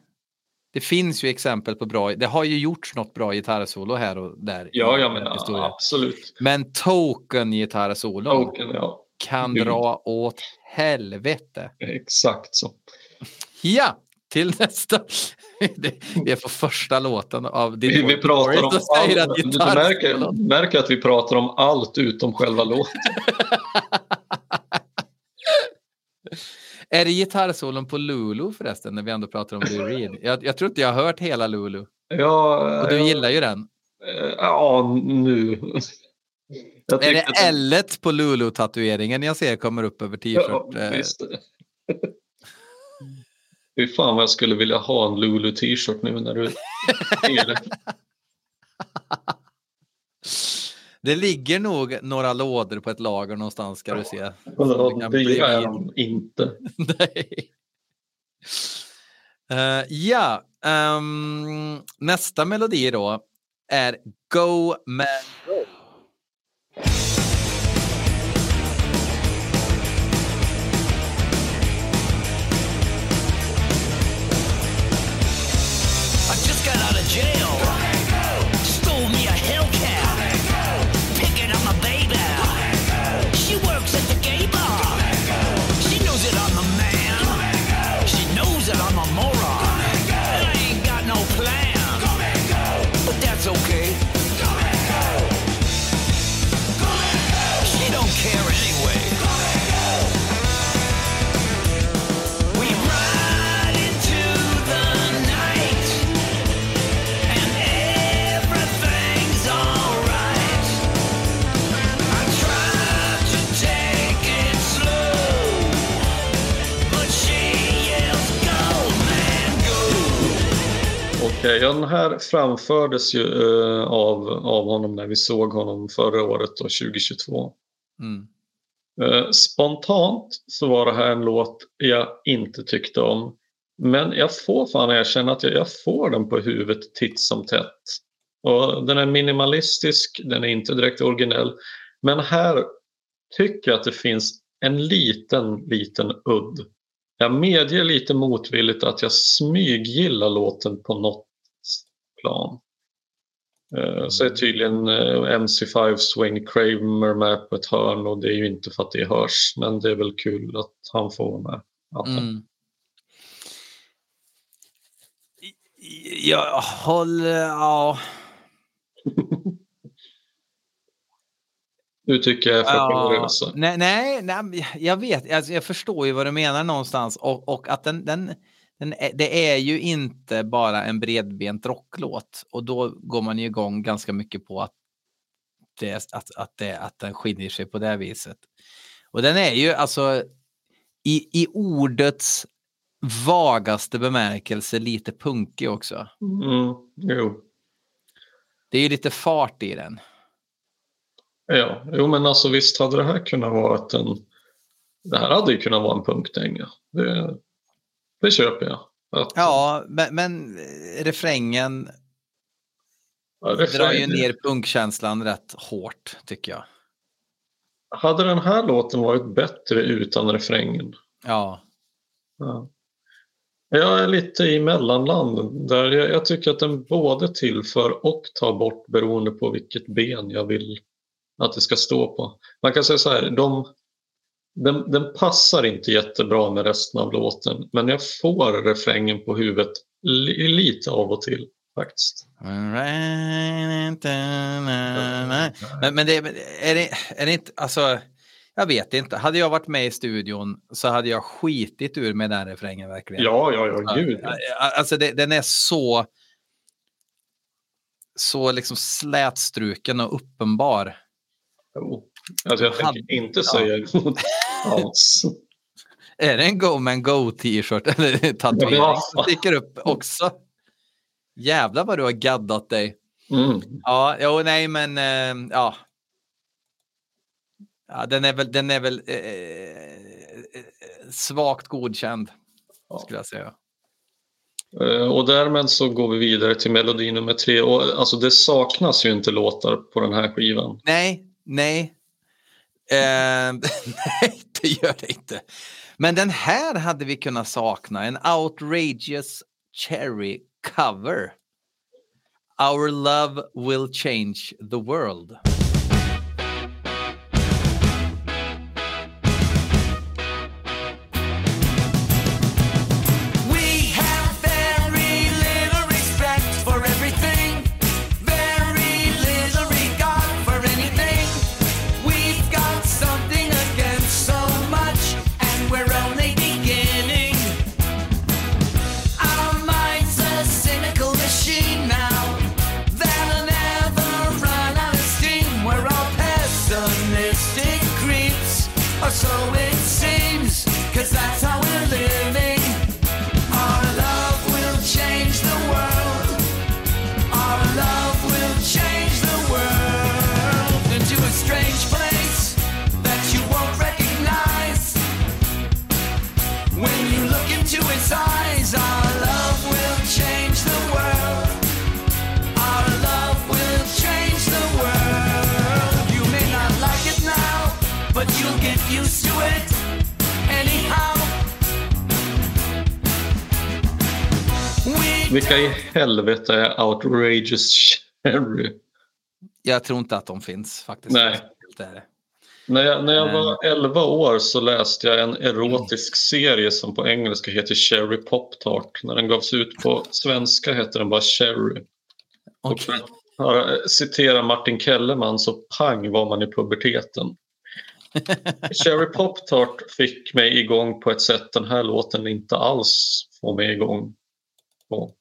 Det finns ju exempel på bra, det har ju gjorts något bra gitarrsolo här och där. Ja, jag menar historien. absolut. Men token gitarrsolo Token, ja. kan Gud. dra åt helvete. Exakt så. Ja, till nästa. Det- Vi är på första låten av Vi, din vi pratar om allt. Du gitarr... märker, märker att vi pratar om allt utom själva låten. Är det gitarrsolon på Lulu förresten, när vi ändå pratar om Lou Reed? Jag, jag tror inte jag har hört hela Lulu. Ja, Och du ja, gillar ju den. eh, Ja, nu. Jag Är det tyckte att- L på Lulu-tatueringen jag ser kommer upp över Ja, t-shirt? Eh, visst. Fy fan vad jag skulle vilja ha en Lulu t-shirt nu när du ser det. Det ligger nog några lådor på ett lager någonstans ska du se. Ja, bli är de inte. Nej. Eh, ja, ehm, nästa melodi då är Go Man Go. Okej, ja, den här framfördes ju eh, av, av honom när vi såg honom förra året, då, 2022. Mm. Eh, spontant så var det här en låt jag inte tyckte om. Men jag får fan erkänna att jag, jag får den på huvudet titt som tätt. Och den är minimalistisk, den är inte direkt originell. Men här tycker jag att det finns en liten, liten udd. Jag medger lite motvilligt att jag smyggillar låten på något plan. Eh, Så är tydligen eh, MC5 Swing Kramer med på ett hörn och det är ju inte för att det hörs men det är väl kul att han får vara med. Mm. Jag håller... Ja. Nu tycker jag är för Ja, nej, nej, nej, jag vet. Alltså, jag förstår ju vad du menar någonstans. Och, och att den, den, den är, det är ju inte bara en bredbent rocklåt. Och då går man ju igång ganska mycket på att, det, att, att, det, att den skiljer sig på det viset. Och den är ju alltså i, i ordets vagaste bemärkelse lite punkig också. Mm, jo. Det är ju lite fart i den. Ja, jo men alltså visst hade det här kunnat vara en... Det här hade ju kunnat vara en punkdänga. Det, det köper jag. Att, Ja, men, men eh, refrängen ja, refräng- drar ju ner punkkänslan rätt hårt tycker jag. Hade den här låten varit bättre utan refrängen? Ja, Ja. Jag är lite i mellanland där jag, jag tycker att den både tillför och tar bort beroende på vilket ben jag vill att det ska stå på. Man kan säga så här, de, den, den passar inte jättebra med resten av låten men jag får refrängen på huvudet li, lite av och till faktiskt. men, men det, är, det, är det inte, alltså, jag vet inte. Hade jag varit med i studion så hade jag skitit ur med den refrängen verkligen. Ja, ja, ja, gud. Alltså det, den är så så liksom slätstruken och uppenbar. Jo. Alltså jag tänker Hade- inte ja. säga emot alls. Är det en Go Man Go t-shirt eller tatuering Ja. som sticker upp också? Jävlar vad du har gaddat dig. Mm. Ja, jo, nej, men eh, ja. ja. Den är väl, den är väl eh, eh, svagt godkänd, Ja. skulle jag säga. Eh, Och därmed så går vi vidare till melodi nummer tre. Och alltså det saknas ju inte låtar på den här skivan. Nej, nej. Eh, nej, det gör det inte. Men den här hade vi kunnat sakna. En outrageous cherry cover. Our love will change the world. Into its eyes, our love will change the world. Our love will change the world. You may not like it now, but you'll get used to it anyhow. We Vilka i helvete är Outrageous Cherry? Jag tror inte att de finns faktiskt. Nej. Det är det. När jag, när jag var 11 år så läste jag en erotisk serie som på engelska heter Cherry Pop Tart. När den gavs ut på svenska hette den bara Cherry. Och Okej. för att citera Martin Kellerman så pang var man i puberteten. Cherry Pop Tart fick mig igång på ett sätt den här låten inte alls får mig igång på.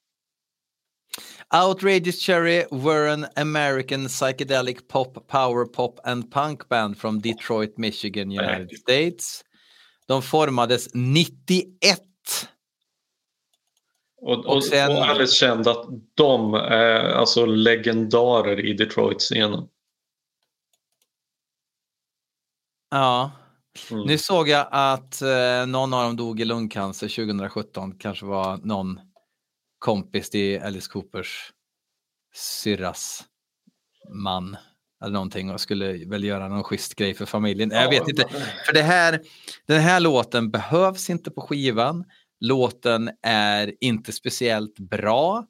Outrageous Cherry were an American psychedelic pop, power pop and punk band from Detroit, Michigan, United. States. De formades 91. Och, och, Och sen- och Alice kände att de är alltså legendarer i Detroit-scenen. Ja. Mm. Nu såg jag att eh, någon av dem dog i lungcancer 2017. Kanske var någon kompis till Alice Coopers syrras man. Eller någonting och skulle väl göra någon schysst grej för familjen. jag vet inte. För det här, den här låten behövs inte på skivan. Låten är inte speciellt bra.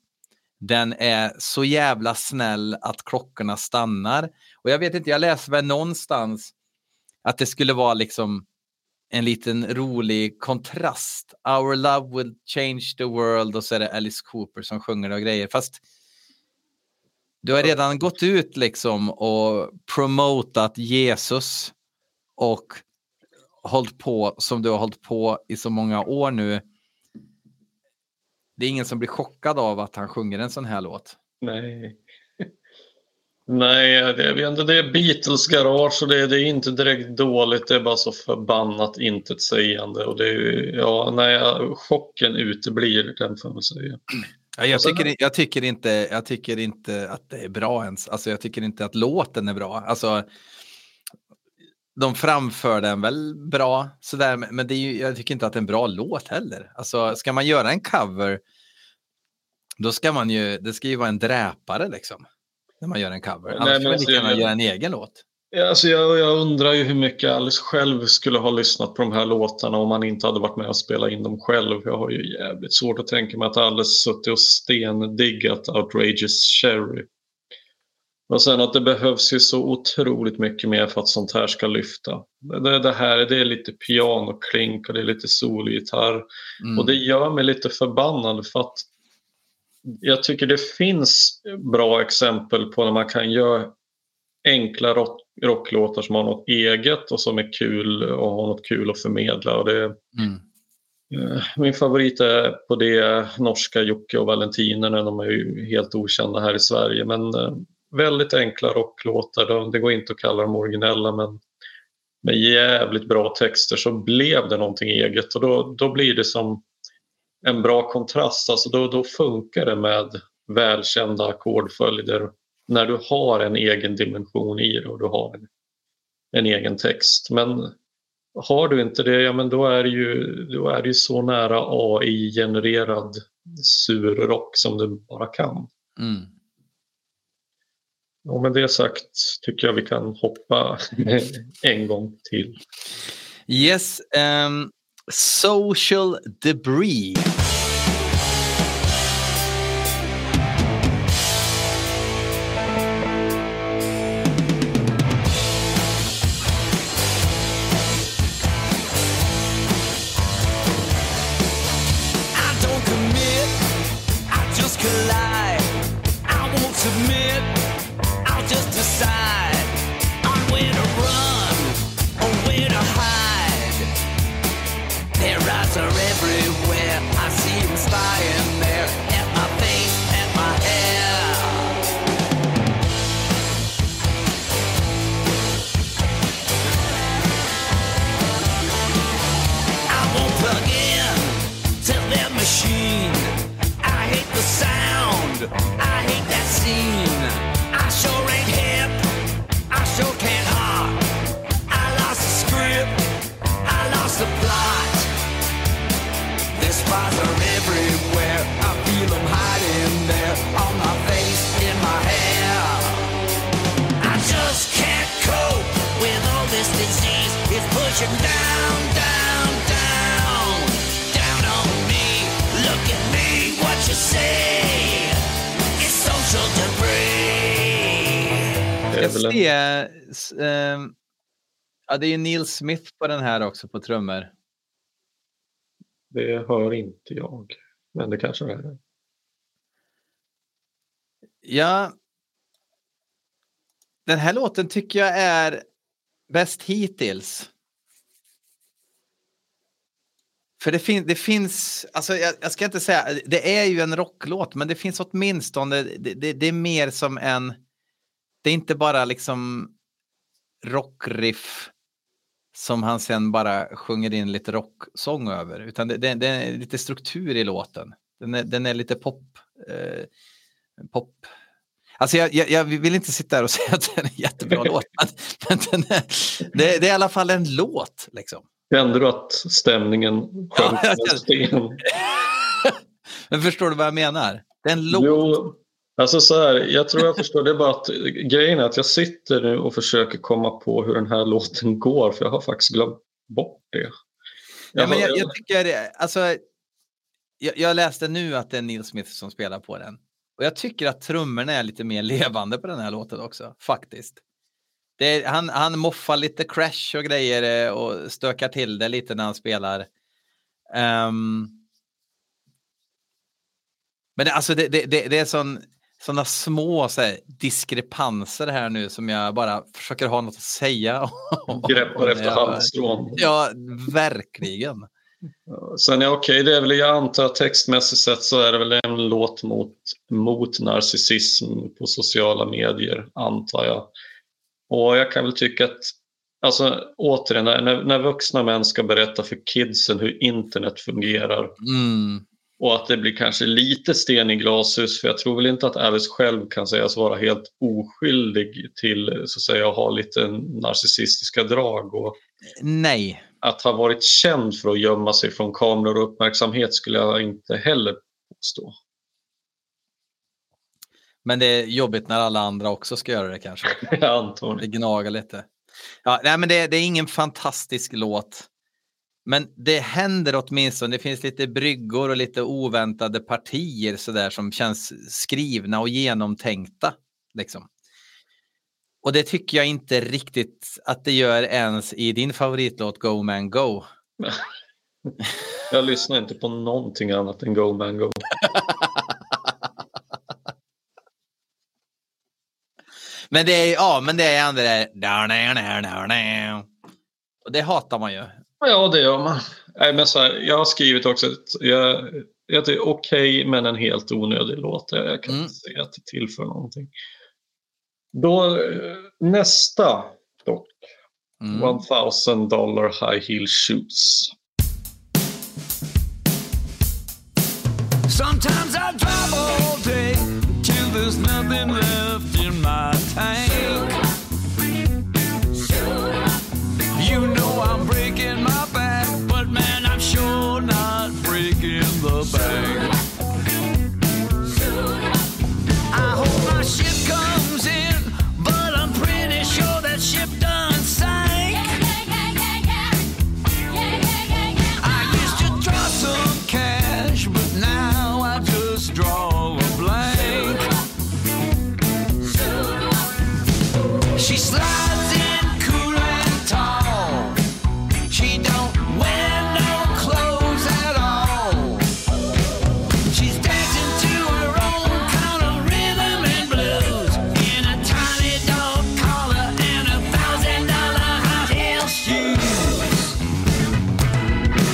Den är så jävla snäll att klockorna stannar. Och jag vet inte, jag läste väl någonstans att det skulle vara liksom en liten rolig kontrast. Our love will change the world och så är det Alice Cooper som sjunger och grejer. Fast du har redan gått ut liksom och promotat Jesus och hållit på som du har hållit på i så många år nu. Det är ingen som blir chockad av att han sjunger en sån här låt. Nej. Nej, det, jag vet inte, det är Beatles garage och det, det är inte direkt dåligt. Det är bara så förbannat intetsägande. Och det är, ja, nej, chocken uteblir, den får man säga. Ja, jag, tycker, jag, tycker inte, jag tycker inte att det är bra ens. Alltså, jag tycker inte att låten är bra. Alltså, de framför den väl bra, sådär, men det är ju, jag tycker inte att det är en bra låt heller. Alltså, ska man göra en cover, då ska man ju, det ska ju vara en dräpare liksom. När man gör en cover. Nej, Annars men kan man alltså, lika gärna jag- göra en egen låt. Ja, Alltså jag, jag undrar ju hur mycket Alice själv skulle ha lyssnat på de här låtarna om han inte hade varit med och spelat in dem själv. Jag har ju jävligt svårt att tänka mig att Alice suttit och stendiggat Outrageous Cherry. Och sen att det behövs ju så otroligt mycket mer för att sånt här ska lyfta. Det, det här det är lite pianoklink och det är lite solgitarr. Mm. Och det gör mig lite förbannad för att jag tycker det finns bra exempel på när man kan göra enkla rock, rocklåtar som har något eget och som är kul och har något kul att förmedla. Och det, Mm. eh, min favorit är på det norska Jocke och Valentinerna. De är ju helt okända här i Sverige men eh, väldigt enkla rocklåtar. De- Det går inte att kalla dem originella men med jävligt bra texter så blev det någonting eget och då, då blir det som en bra kontrast. Alltså då, då funkar det med välkända ackordföljder när du har en egen dimension i det och du har en, en egen text. Men har du inte det, ja men då är det ju, då är det ju så nära AI-genererad surrock som det bara kan. Mm. Och med det sagt tycker jag vi kan hoppa en gång till. Yes, ehm, social debris. Det är ju Neil Smith på den här också på trummor. det hör inte jag, men det kanske är det. Ja. Den här låten tycker jag är bäst hittills. För det, fin det finns, alltså jag, jag ska inte säga, det är ju en rocklåt, men det finns åtminstone, det, det, det är mer som en, det är inte bara liksom rockriff som han sen bara sjunger in lite rocksång över, utan det, det, det är lite struktur i låten, Den är, den är lite pop. Eh, pop. Alltså jag, jag, jag vill inte sitta här och säga att den är en jättebra låt, men, den är, det, det är i alla fall en låt. Liksom. Kände du att stämningen sjönk Ja, jag? Men förstår du vad jag menar? Det är en låt. Jo, alltså så här, jag tror jag förstår. Det är bara att grejen är att jag sitter nu och försöker komma på hur den här låten går för jag har faktiskt glömt bort det. Ja, men jag, jag tycker, alltså, jag, jag läste nu att det är Neil Smith som spelar på den. Och jag tycker att trummorna är lite mer levande på den här låten också, faktiskt. Är, han, han moffar lite crash och grejer eh, och stökar till det lite när han spelar. Ehm, men det, alltså det, det, det, det är sån, såna små så här, diskrepanser här nu som jag bara försöker ha något att säga. greppar efter halmstrån. Ja, verkligen. Sen ja, okej, det är väl, jag antar att textmässigt sett så är det väl en låt mot, mot narcissism på sociala medier, antar jag. Och jag kan väl tycka att, alltså återigen, när- när vuxna män ska berätta för kidsen hur internet fungerar Mm. Och att det blir kanske lite sten i glashus, för jag tror väl inte att Alice själv kan sägas vara helt oskyldig till så att säga, att ha lite narcissistiska drag. Och, Nej, att ha varit känd för att gömma sig från kameror och uppmärksamhet skulle jag inte heller påstå. men det är jobbigt när alla andra också ska göra det kanske. Det det. gnager lite. Ja, nej, men det, det är ingen fantastisk låt. Men det händer åtminstone. Det finns lite bryggor och lite oväntade partier så där som känns skrivna och genomtänkta. Liksom. Och det tycker jag inte riktigt att det gör ens i din favoritlåt Go Man Go. Jag lyssnar inte på någonting annat än Go Man Go. Men det är, ja, men det är ändå det där. Och det hatar man ju. Ja, det gör man. Nej, men så här, jag har skrivit också att jag, jag tycker okej, men en helt onödig låt. Jag, jag kan Mm. inte säga att det tillför någonting. Då, eh, nästa dock. Mm. 1000 dollar high heel shoes. Sometimes I drive all day till there's nothing left in my tank.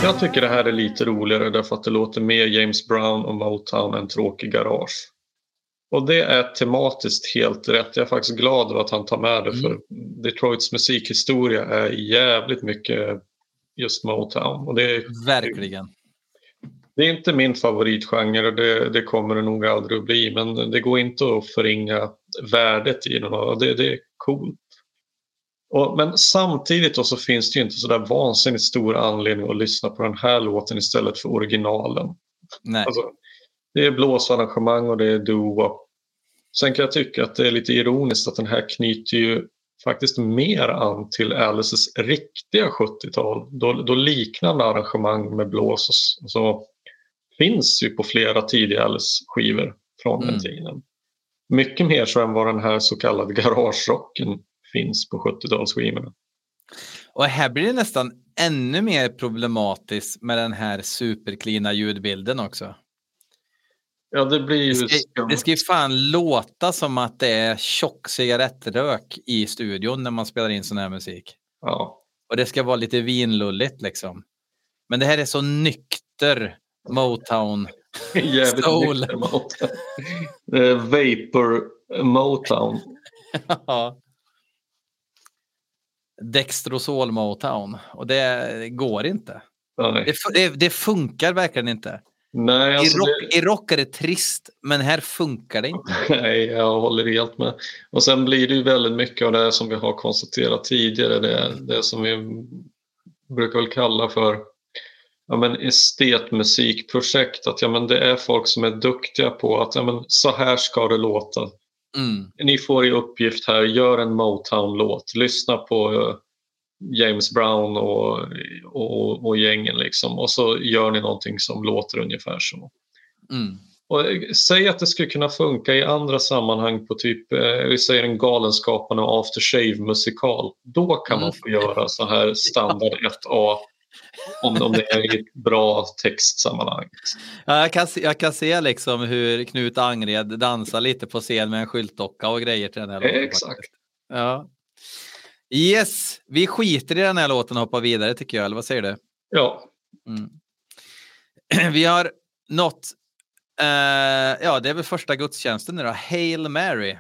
Jag tycker det här är lite roligare därför att det låter mer James Brown och Motown än tråkig garage. Och det är tematiskt helt rätt. Jag är faktiskt glad över att han tar med det för Detroits musikhistoria är jävligt mycket just Motown. Och det är, Verkligen. det är inte min favoritgenre och det, det kommer det nog aldrig att bli men det går inte att förringa värdet i den och det, det är coolt. Och, men samtidigt då så finns det ju inte så där vansinnigt stor anledning att lyssna på den här låten istället för originalen. Nej. Alltså, det är blåsarrangemang och det är doo-wop. Sen kan jag tycka att det är lite ironiskt att den här knyter ju faktiskt mer an till Alices riktiga 70-tal. Då, då liknande arrangemang med blås och så finns ju på flera tidiga Alice-skivor från den Mm. tiden. Mycket mer så än vad den här så kallade garagerocken finns på 70-talsskivorna. Och här blir det nästan ännu mer problematiskt med den här superklina ljudbilden också. Ja, det blir ju... Det ska, det ska ju fan låta som att det är tjock cigarettrök i studion när man spelar in sån här musik. Ja. Och det ska vara lite vinlulligt liksom. Men det här är så nykter Motown. Jävligt Soul. nykter Motown. Vapor Motown. Ja. Dextrosol Motown. Och det går inte. Det, det, det funkar verkligen inte. Nej, I, alltså rock, det, I rock är det trist, men här funkar det inte. nej, jag håller helt med. Och sen blir det ju väldigt mycket av det som vi har konstaterat tidigare. Det, det som vi brukar väl kalla för ja, men estetmusikprojekt. Att ja, men det är folk som är duktiga på att ja, men så här ska det låta. Mm. Ni får i uppgift här, gör en Motown-låt. Lyssna på eh, James Brown och, och, och gängen liksom. Och så gör ni någonting som låter ungefär så. Mm. Och eh, säg att det skulle kunna funka i andra sammanhang på typ, eh, vi säger en Galenskaparna och After Shave musikal. Då kan man Mm. få göra så här standard 1A om, om det är i ett bra textsammanhang. Ja, jag, kan se, jag kan se liksom hur Knut Angred dansar lite på scen med en skyltdocka och grejer till den här låten. Exakt. faktiskt. Ja. Yes, vi skiter i den här låten och hoppar vidare tycker jag, eller vad säger du? Ja, Mm. Vi har nått, eh, ja det är väl första gudstjänsten nu då, Hail Mary.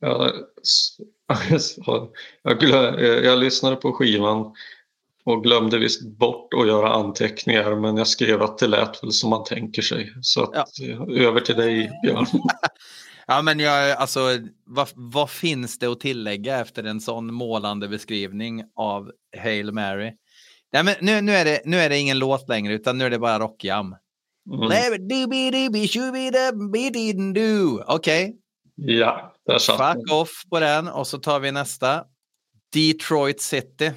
Ja jag, jag, glö, jag lyssnade på skivan och glömde visst bort att göra anteckningar men jag skrev att det lät väl som man tänker sig. Så att, eh, över till dig Björn. Ja, men jag, alltså, vad, vad finns det att tillägga efter en sån målande beskrivning av Hail Mary? Nej, men nu, nu, är det, nu är det ingen låt längre, utan nu är det bara rockjam. Mm. Okej, Ja, där satt fuck off på den och så tar vi nästa. Detroit City.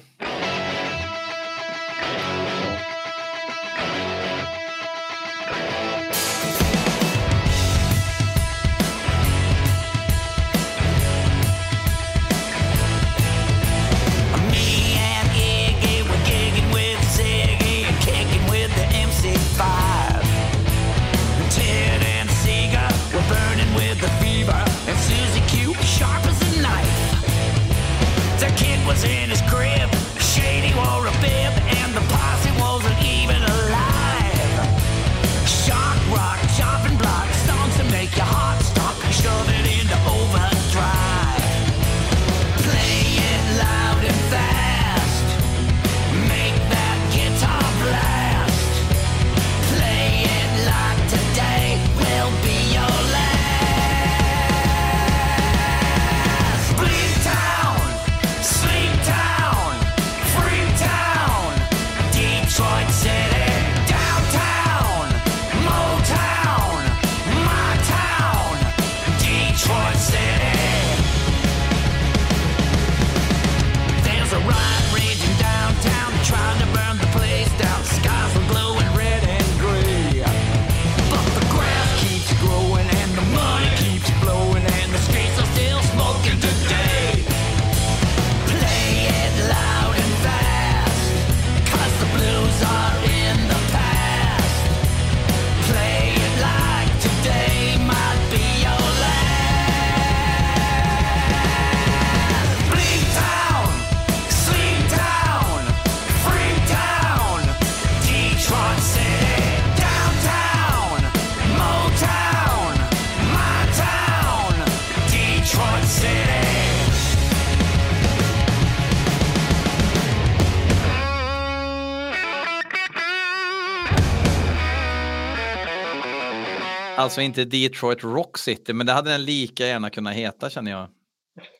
Alltså inte Detroit Rock City, men det hade den lika gärna kunnat heta känner jag.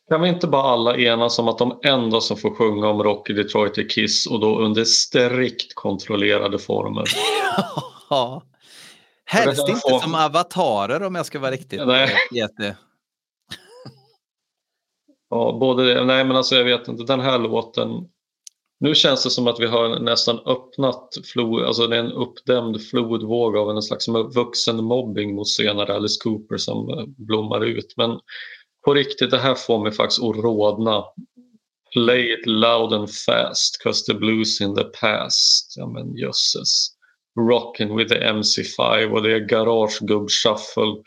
Kan vi inte bara alla enas om att de enda som får sjunga om rock i Detroit är Kiss och då under strikt kontrollerade former? Ja. Helst inte får- som avatarer om jag ska vara riktigt Nej. jätte. Ja, både det. Nej, men alltså jag vet inte. Den här låten. Nu känns det som att vi har nästan öppnat flod, alltså det är en uppdämd flodvåg av en slags vuxen mobbing mot senare Alice Cooper som eh, blommar ut. Men på riktigt, det här får mig faktiskt att rodna. Play it loud and fast, cause the blues in the past. Ja men jösses. Rockin' with the MC5 och det är garagegubb-shuffle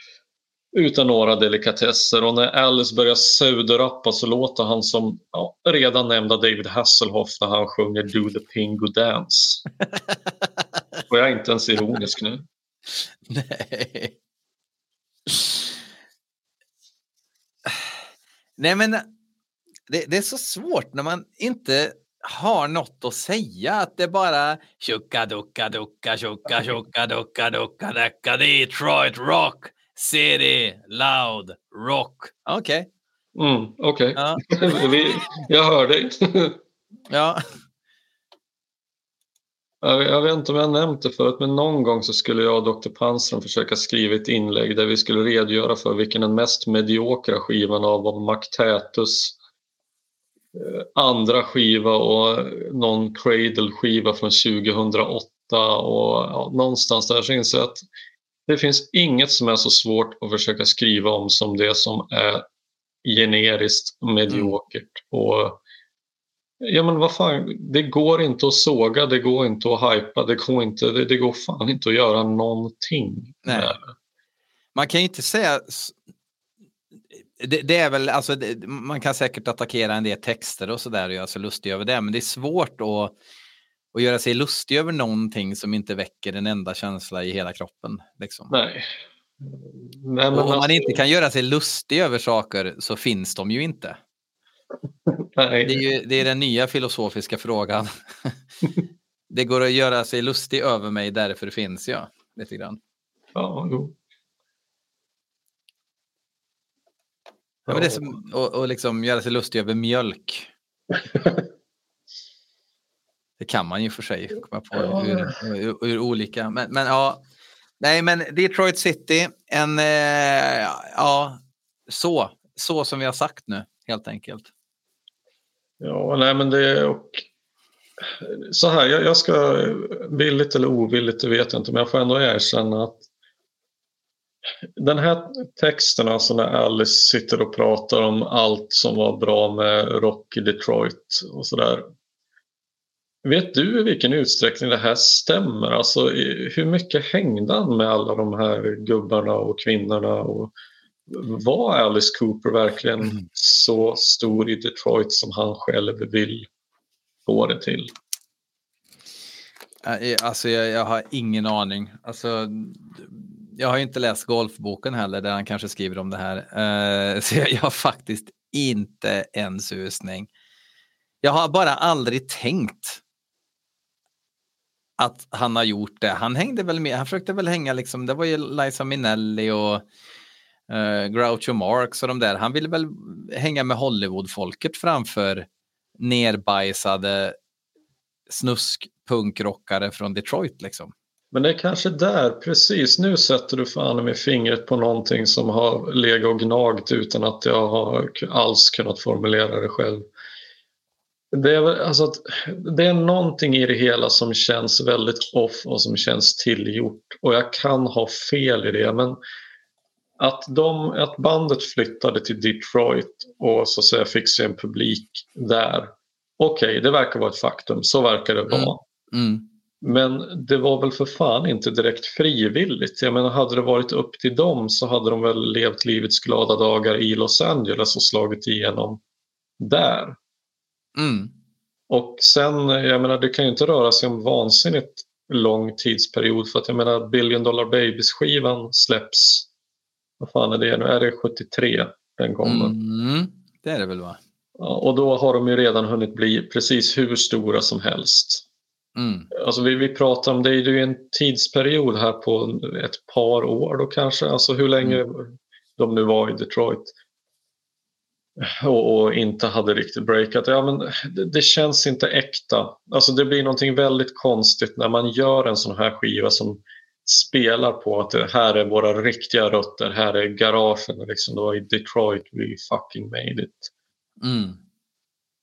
utan några delikatesser. Och när Alice börjar pseudorappa så låter han som ja, redan nämnda David Hasselhoff när han sjunger Do the Pingo Dance. Och jag är inte ens ironisk nu. Nej. Nej men det, det är så svårt när man inte har något att säga. Att det bara tjocka ducka ducka tjocka tjocka ducka ducka dacka Detroit rock city loud rock. Okej. Mm, Okej, Ja. Vi- jag hör dig. ja. Jag jag vet inte om jag nämnt det förut, men någon gång så skulle jag och Dr. Panström försöka skriva ett inlägg där vi skulle redogöra för vilken den mest mediokra skivan av av McTatus eh, andra skiva och någon Cradle-skiva från 2008 och ja, någonstans där så inser jag att det finns inget som är så svårt att försöka skriva om som det som är generiskt mediokert. Och Ja men vad fan, det går inte att såga, det går inte att hypa, det går, inte, det, det går fan inte att göra någonting. Nej. det. Man kan ju inte säga... Det, det är väl, alltså, det, man kan säkert attackera en del texter och sådär och göra sig lustig över det, men det är svårt att, att göra sig lustig över någonting som inte väcker en enda känsla i hela kroppen. Liksom. Nej. Nej, och om man alltså, inte kan göra sig lustig över saker så finns de ju inte. nej. Det är ju det är den nya filosofiska frågan. det går att göra sig lustig över mig, därför finns jag. Lite grann. Ja, jo. Ja, men det är som att och liksom göra sig lustig över mjölk. Det kan man ju för sig komma på Ja. ur, ur, ur olika. Men, men ja, nej men Detroit City, en, eh, ja, så, så som vi har sagt nu helt enkelt. Ja, nej men det och så här, jag, jag ska villigt eller ovilligt, det vet jag inte, men jag får ändå erkänna att den här texten, alltså när Alice sitter och pratar om allt som var bra med Rock i Detroit och sådär. Vet du i vilken utsträckning det här stämmer? Alltså hur mycket hängde han med alla de här gubbarna och kvinnorna? Och var Alice Cooper verkligen Mm. så stor i Detroit som han själv vill få det till? Alltså jag, jag har ingen aning. Alltså, jag har inte läst golfboken heller där han kanske skriver om det här. Eh, så jag, jag har faktiskt inte en susning. Jag har bara aldrig tänkt att han har gjort det. Han hängde väl med, han försökte väl hänga liksom, det var ju Liza Minnelli och uh, Groucho Marx och de där. Han ville väl hänga med Hollywoodfolket framför nerbajsade snusk-punkrockare från Detroit liksom. Men det är kanske där, precis nu sätter du fan med fingret på någonting som har legat och gnagt utan att jag har alls kunnat formulera det själv. Det är, väl- alltså att, det är någonting i det hela som känns väldigt off och som känns tillgjort. Och jag kan ha fel i det men att, de, att bandet flyttade till Detroit och så att säga fick sig en publik där. Okej, det verkar vara ett faktum. Så verkar det vara. Mm. Men det var väl för fan inte direkt frivilligt. Jag menar, hade det varit upp till dem så hade de väl levt livets glada dagar i Los Angeles och slagit igenom där. Mm. Och sen, jag menar, det kan ju inte röra sig om vansinnigt lång tidsperiod för att jag menar Billion Dollar Babies-skivan släpps, vad fan är det nu, är det 73 den kommer? Mm. Det är det väl va? Ja, och då har de ju redan hunnit bli precis hur stora som helst. Mm. Alltså vi, vi pratar om det är ju en tidsperiod här på ett par år då kanske, alltså hur länge de nu var i Detroit och, och inte hade riktigt breakat. Ja, men det, det känns inte äkta. Alltså det blir någonting väldigt konstigt när man gör en sån här skiva som spelar på att det här är våra riktiga rötter, här är garagen. Liksom. Det var i Detroit we fucking made it. Mm.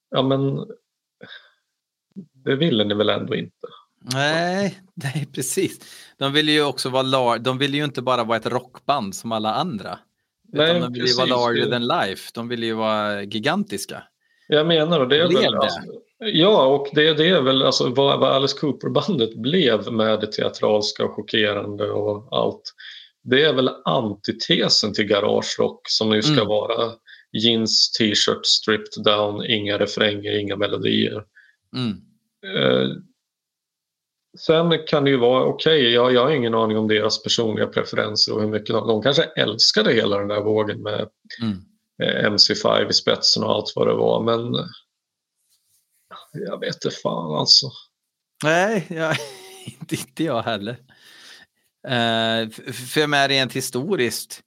Ja men det ville ni väl ändå inte? Nej, nej, precis. De vill ju också vara lar- de vill ju inte bara vara ett rockband som alla andra. Nej, de vill ju vara larger than life. De vill ju vara gigantiska. Jag menar och det är väl... Alltså, ja, och det, det är väl alltså vad, vad Alice Cooper-bandet blev med det teatralska och chockerande och allt. Det är väl antitesen till garagerock som ju ska Mm. vara jeans, t-shirt, stripped down, inga refränger, inga melodier. Mm. Eh, sen kan det ju vara okej, jag, jag har ingen aning om deras personliga preferenser och hur mycket de, de kanske älskade hela den där vågen med Mm. eh, MC5 i spetsen och allt vad det var men jag vet inte fan alltså. Nej, jag, inte, inte jag heller. Uh, för med rent historiskt.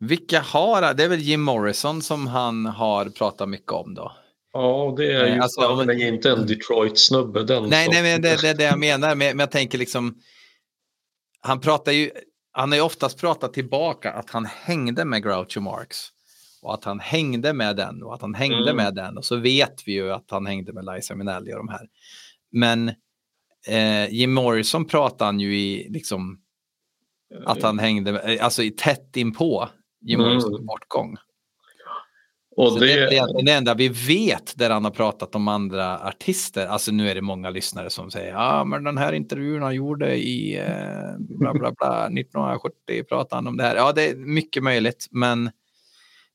Vilka har, det är väl Jim Morrison som han har pratat mycket om då. Ja, det är ju alltså, fan men inte en Detroit-snubbe den Nej, nej, men det det är det jag menar. Men, men jag tänker liksom. Han pratar ju. Han har ju oftast pratat tillbaka att han hängde med Groucho Marx. Och att han hängde med den och att han hängde Mm. med den. Och så vet vi ju att han hängde med Liza Minnelli och de här. Men eh, Jim Morrison pratar han ju i liksom att han hängde med, alltså i tätt inpå Jim Mm. Morrisons bortgång. Och Så det, det är det enda vi vet där han har pratat om andra artister. Alltså nu är det många lyssnare som säger ja men den här intervjun han gjorde i eh, bla bla bla 1970 pratade han om det här. Ja det är mycket möjligt men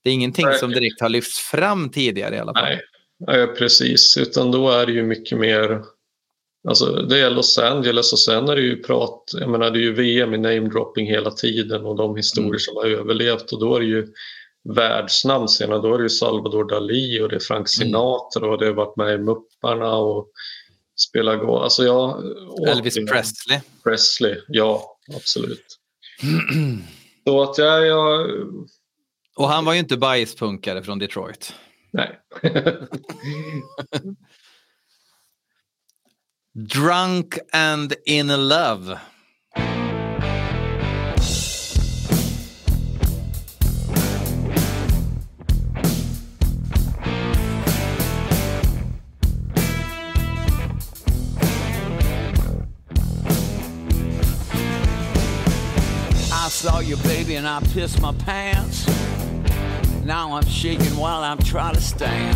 det är ingenting Nej. som direkt har lyfts fram tidigare i alla fall. nej, nej, precis. Utan då är det ju mycket mer Alltså det är Los Angeles och sen är det ju prat, jag menar det är ju VM i namedropping hela tiden och de historier Mm. som har överlevt och då är det ju världsnamn senare. Då är det ju Salvador Dalí och det är Frank Mm. Sinatra och det har varit med i Mupparna och spelar gå. Alltså jag, Elvis återigen, Presley. Presley, ja absolut. Så att jag, jag Och han var ju inte bajspunkare från Detroit. nej. Drunk and in love. Saw you, baby, and I pissed my pants. Now I'm shaking while I'm trying to stand.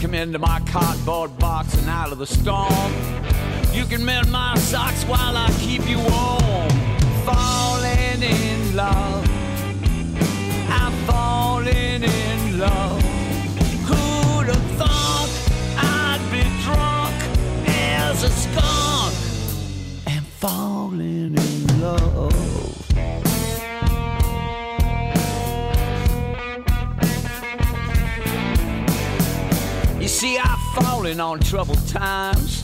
Come into my cardboard box and out of the storm. You can mend my socks while I keep you warm. Falling in love. I'm falling in love. Who'd have thought I'd be drunk as a skunk and falling in love? See, I've fallen on troubled times.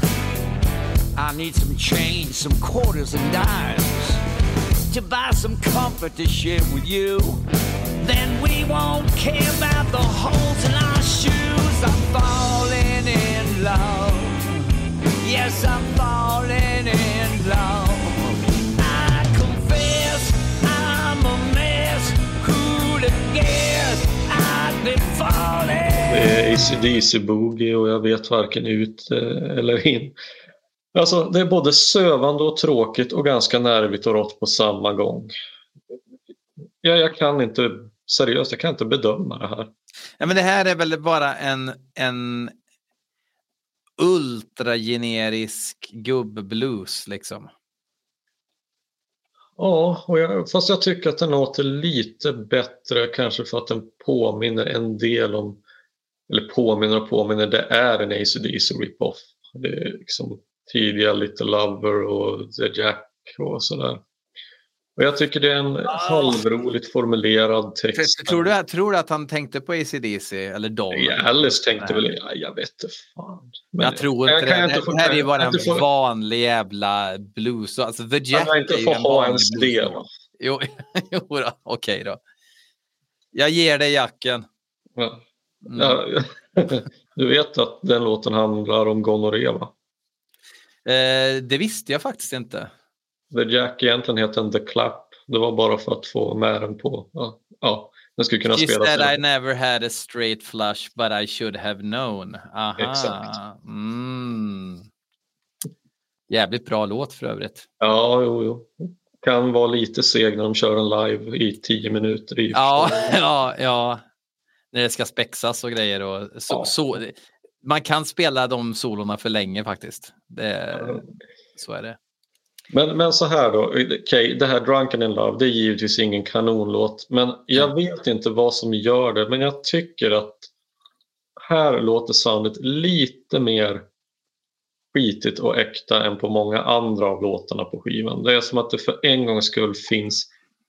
I need some change, some quarters and dimes to buy some comfort to share with you. Then we won't care about the holes in our shoes. I'm falling in love. Yes, I'm falling in love. I confess I'm a mess. Who'd have guessed I'd be falling? ACDC Boogie och jag vet varken ut eh, eller in. Alltså det är både sövande och tråkigt och ganska nervigt och rått på samma gång. Jag, jag kan inte, seriöst, jag kan inte bedöma det här. Ja, men det här är väl bara en, en ultragenerisk gubbblues liksom. Ja, och jag, fast jag tycker att den låter lite bättre kanske för att den påminner en del om, eller påminner och påminner, det är en ACDC rip-off. Det är liksom tidiga Little Lover och The Jack och sådär. Och jag tycker det är en halvroligt formulerad text. Tror du, tror du att han tänkte på ACDC eller dem? Alice tänkte väl, ja, jag vet inte fan. Men jag tror inte kan det. inte få- det här är kan bara en få- vanlig jävla blues. Alltså, The Kan Jack jag inte få en ha ens det då? Jo, jo okej då. Jag ger dig jacken. Ja. Mm. Ja, du vet att den låten handlar om gonorré va? Eh, det visste jag faktiskt inte. The Jack egentligen heter The Clap. Det var bara för att få med den på... Ja, ja den skulle kunna She spelas. said i- I never had a straight flush but I should have known. Aha. Exakt. Mm. Jävligt bra låt för övrigt. Ja, jo, jo. Kan vara lite seg när de kör en live i tio minuter. I Ja, ja, ja. När det ska spexas och grejer. Och så, Ja. så, man kan spela de solorna för länge faktiskt. Det, så är det. Men, men så här då, okej, det här Drunken in Love, det är givetvis ingen kanonlåt. Men jag vet inte vad som gör det, men jag tycker att här låter soundet lite mer skitigt och äkta än på många andra av låtarna på skivan. Det är som att det för en gångs skull finns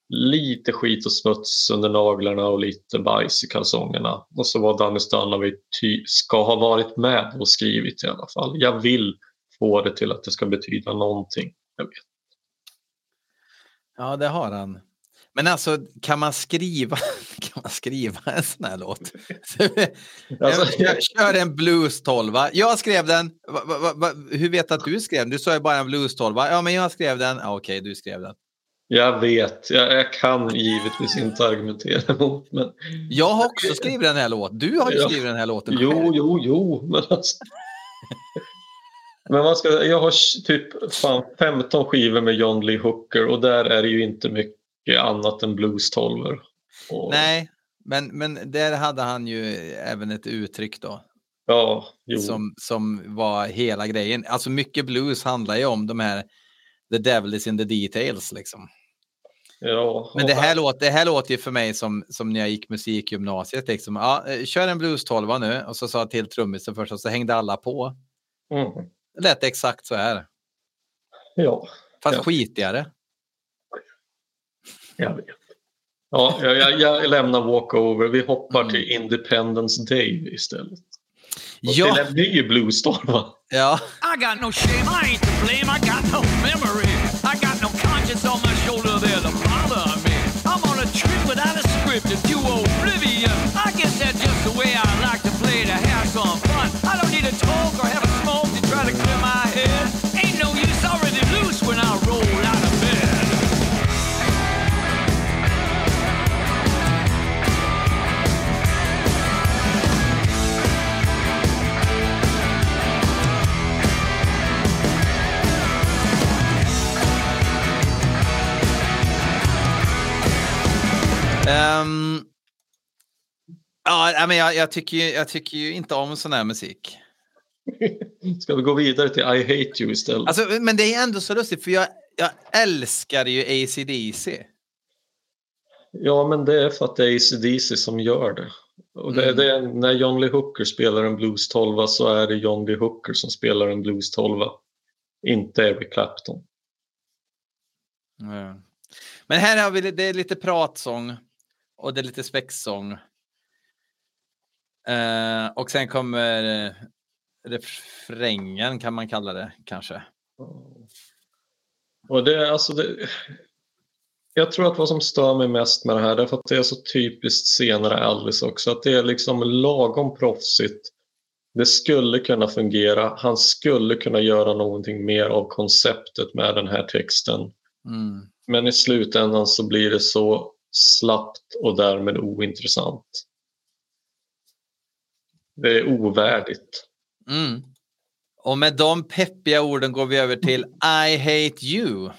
lite skit och smuts under naglarna och lite bajs i kalsongerna. Och så var Danny Stanovic ska ha varit med och skrivit i alla fall. Jag vill få det till att det ska betyda någonting. Jag vet. Ja, det har han. Men alltså, kan man skriva, kan man skriva en sån här låt? Alltså, jag kör en blues 12. Jag skrev den. Va, va, va, hur vet du att du skrev den? Du sa ju bara en blues 12. Ja, men jag skrev den. Ja, Okej, du skrev den. Jag vet, jag, jag kan givetvis inte argumentera emot men Jag har också skrivit den här låten. Du har ju skrivit den här låten. jo, jo, jo. Men, alltså, men man ska, jag har typ fan 15 skivor med John Lee Hooker och där är det ju inte mycket annat än blues 12 och, Nej, men, men där hade han ju även ett uttryck då. Ja, jo. Som, som var hela grejen. Alltså mycket blues handlar ju om de här The devil is in the details liksom. Ja. Men det här, låter, det här låter ju för mig som, som när jag gick musikgymnasiet. Liksom. Ja, eh, kör en blues 12 nu och så sa jag till trummisen först och så hängde alla på. Mm, Det lät exakt så här. ja, Fast Ja. skitigare. jag vet. Ja, jag, jag, jag lämnar walkover. Vi hoppar Mm. till Independence Day istället. Och Ja, till en ny blues va? ja. I got no shame, I ain't to blame, I got no memory. Play to have some fun. I don't need to talk or have a smoke ja, men jag, jag, tycker ju, jag tycker ju inte om sån här musik. Ska vi gå vidare till I Hate You istället? Alltså, men det är ändå så lustigt för jag, jag älskar ju ACDC. Ja, men det är för att det är AC/DC som gör det. Och det, Mm. det är, när John Lee Hooker spelar en blues 12 så är det John Lee Hooker som spelar en blues 12 inte Eric Clapton. Ja. Men här har vi det är lite pratsång och det är lite spexsång. Eh, och sen kommer eh, refrängen kan man kalla det kanske. Och det, alltså det, jag tror att vad som stör mig mest med det här är att det är så typiskt senare Alice också. Att det är liksom lagom proffsigt. Det skulle kunna fungera. Han skulle kunna göra någonting mer av konceptet med den här texten. Mm. Men i slutändan så blir det så slappt och därmed ointressant. Det är ovärdigt. Mm. Och med de peppiga orden går vi över till I hate you.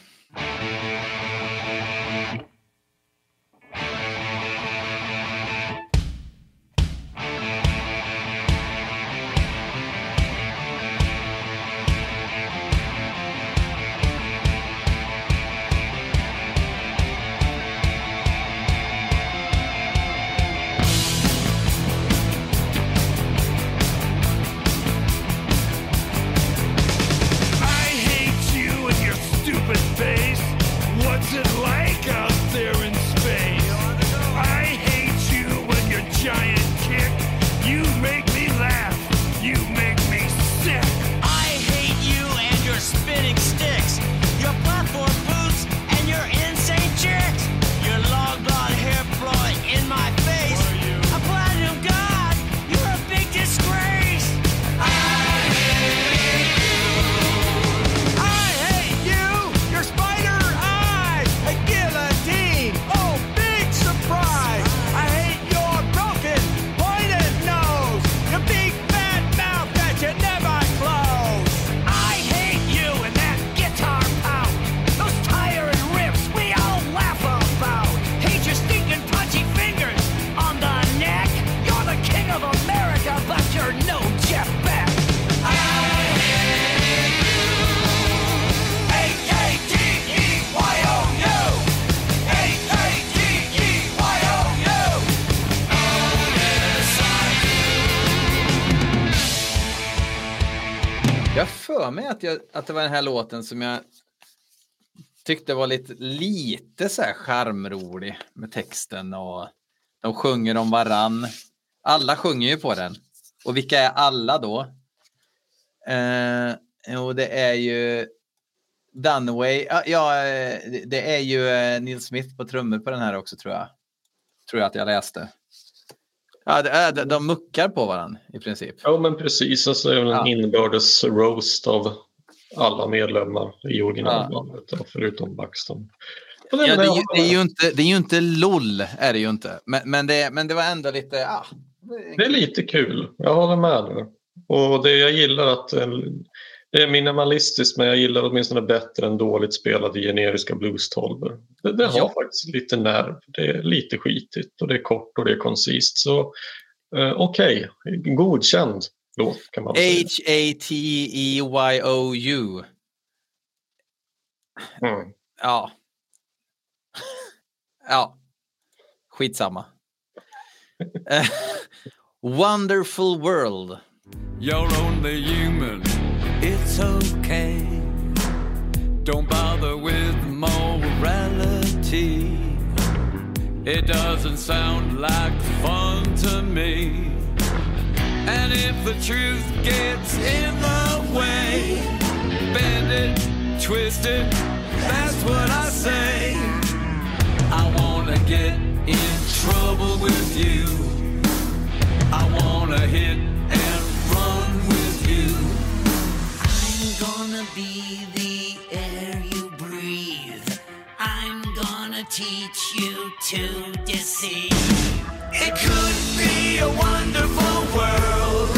Att, jag, att det var den här låten som jag tyckte var lite, lite så här charmrolig med texten och de sjunger om varann. Alla sjunger ju på den. Och vilka är alla då? Eh, jo, det är ju Dunaway. Ja, eh, det- är ju eh, Neil Smith på trummor på den här också tror jag. Tror jag att jag läste. Ja, det är, de- muckar på varandra i princip. Ja, men precis. Och så är det en Ja. inbördes roast av alla medlemmar i originalbandet, då, förutom Buxton. Och Ja, det, det, är ju inte, det är ju inte LOL, är det ju inte. Men, men, det, men det var ändå lite... Ah, Det är lite kul, jag håller med nu. Och det jag gillar att eh, det är minimalistiskt men jag gillar åtminstone bättre än dåligt spelade generiska blues-tolvor. Det, det har Ja. faktiskt lite nerv, det är lite skitigt och det är kort och det är koncist. Så eh, okej, godkänd låt kan man säga. E H-A-T-E-Y-O-U. Mm. Ja. ja. Skitsamma. Wonderful World. You're only human, it's okay. Don't bother with morality. It doesn't sound like fun to me. And if the truth gets in the way, bend it, twist it, that's what I say. I wanna get in trouble with you. I wanna hit and run with you. I'm gonna be the air you breathe. I'm gonna teach you to deceive. It could be a wonderful world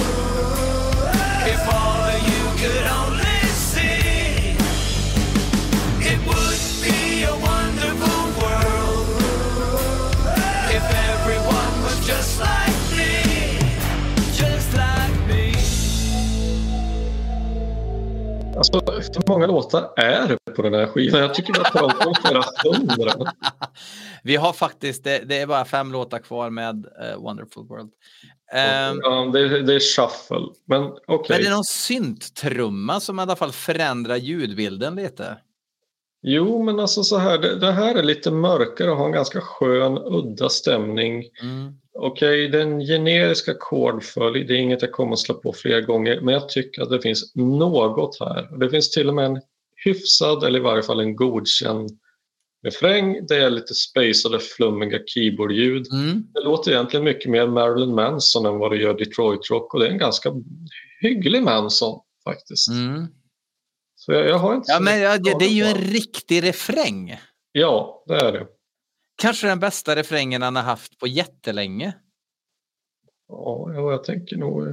if all you could only see. It would be a wonderful world if everyone was just like me, just like me. Alltså, hur många låtar är det på den här skivan? Jag tycker vi har pratat om flera hundra. Vi har faktiskt, det, det är bara fem låtar kvar med uh, Wonderful World. Ehm, Ja, det, är- det är shuffle, men okej. Men det är någon synttrumma som i alla fall förändrar ljudbilden lite. Jo, men alltså så här, det, det här är lite mörkare och har en ganska skön, udda stämning. Mm. Okej, den generiska ackordföljd, det är inget jag kommer att slå på fler gånger, men jag tycker att det finns något här. Det finns till och med en hyfsad, eller i varje fall en godkänd refräng. Det är lite spacade, flummiga keyboardljud. Mm. Det låter egentligen mycket mer Marilyn Manson än vad det gör Detroit Rock och det är en ganska hygglig Manson faktiskt. Mm. Så jag, jag har inte Ja, men ja, det är ju en riktig refräng. Ja, det är det. Kanske den bästa refrängen han har haft på jättelänge. Ja, ja, jag tänker nog...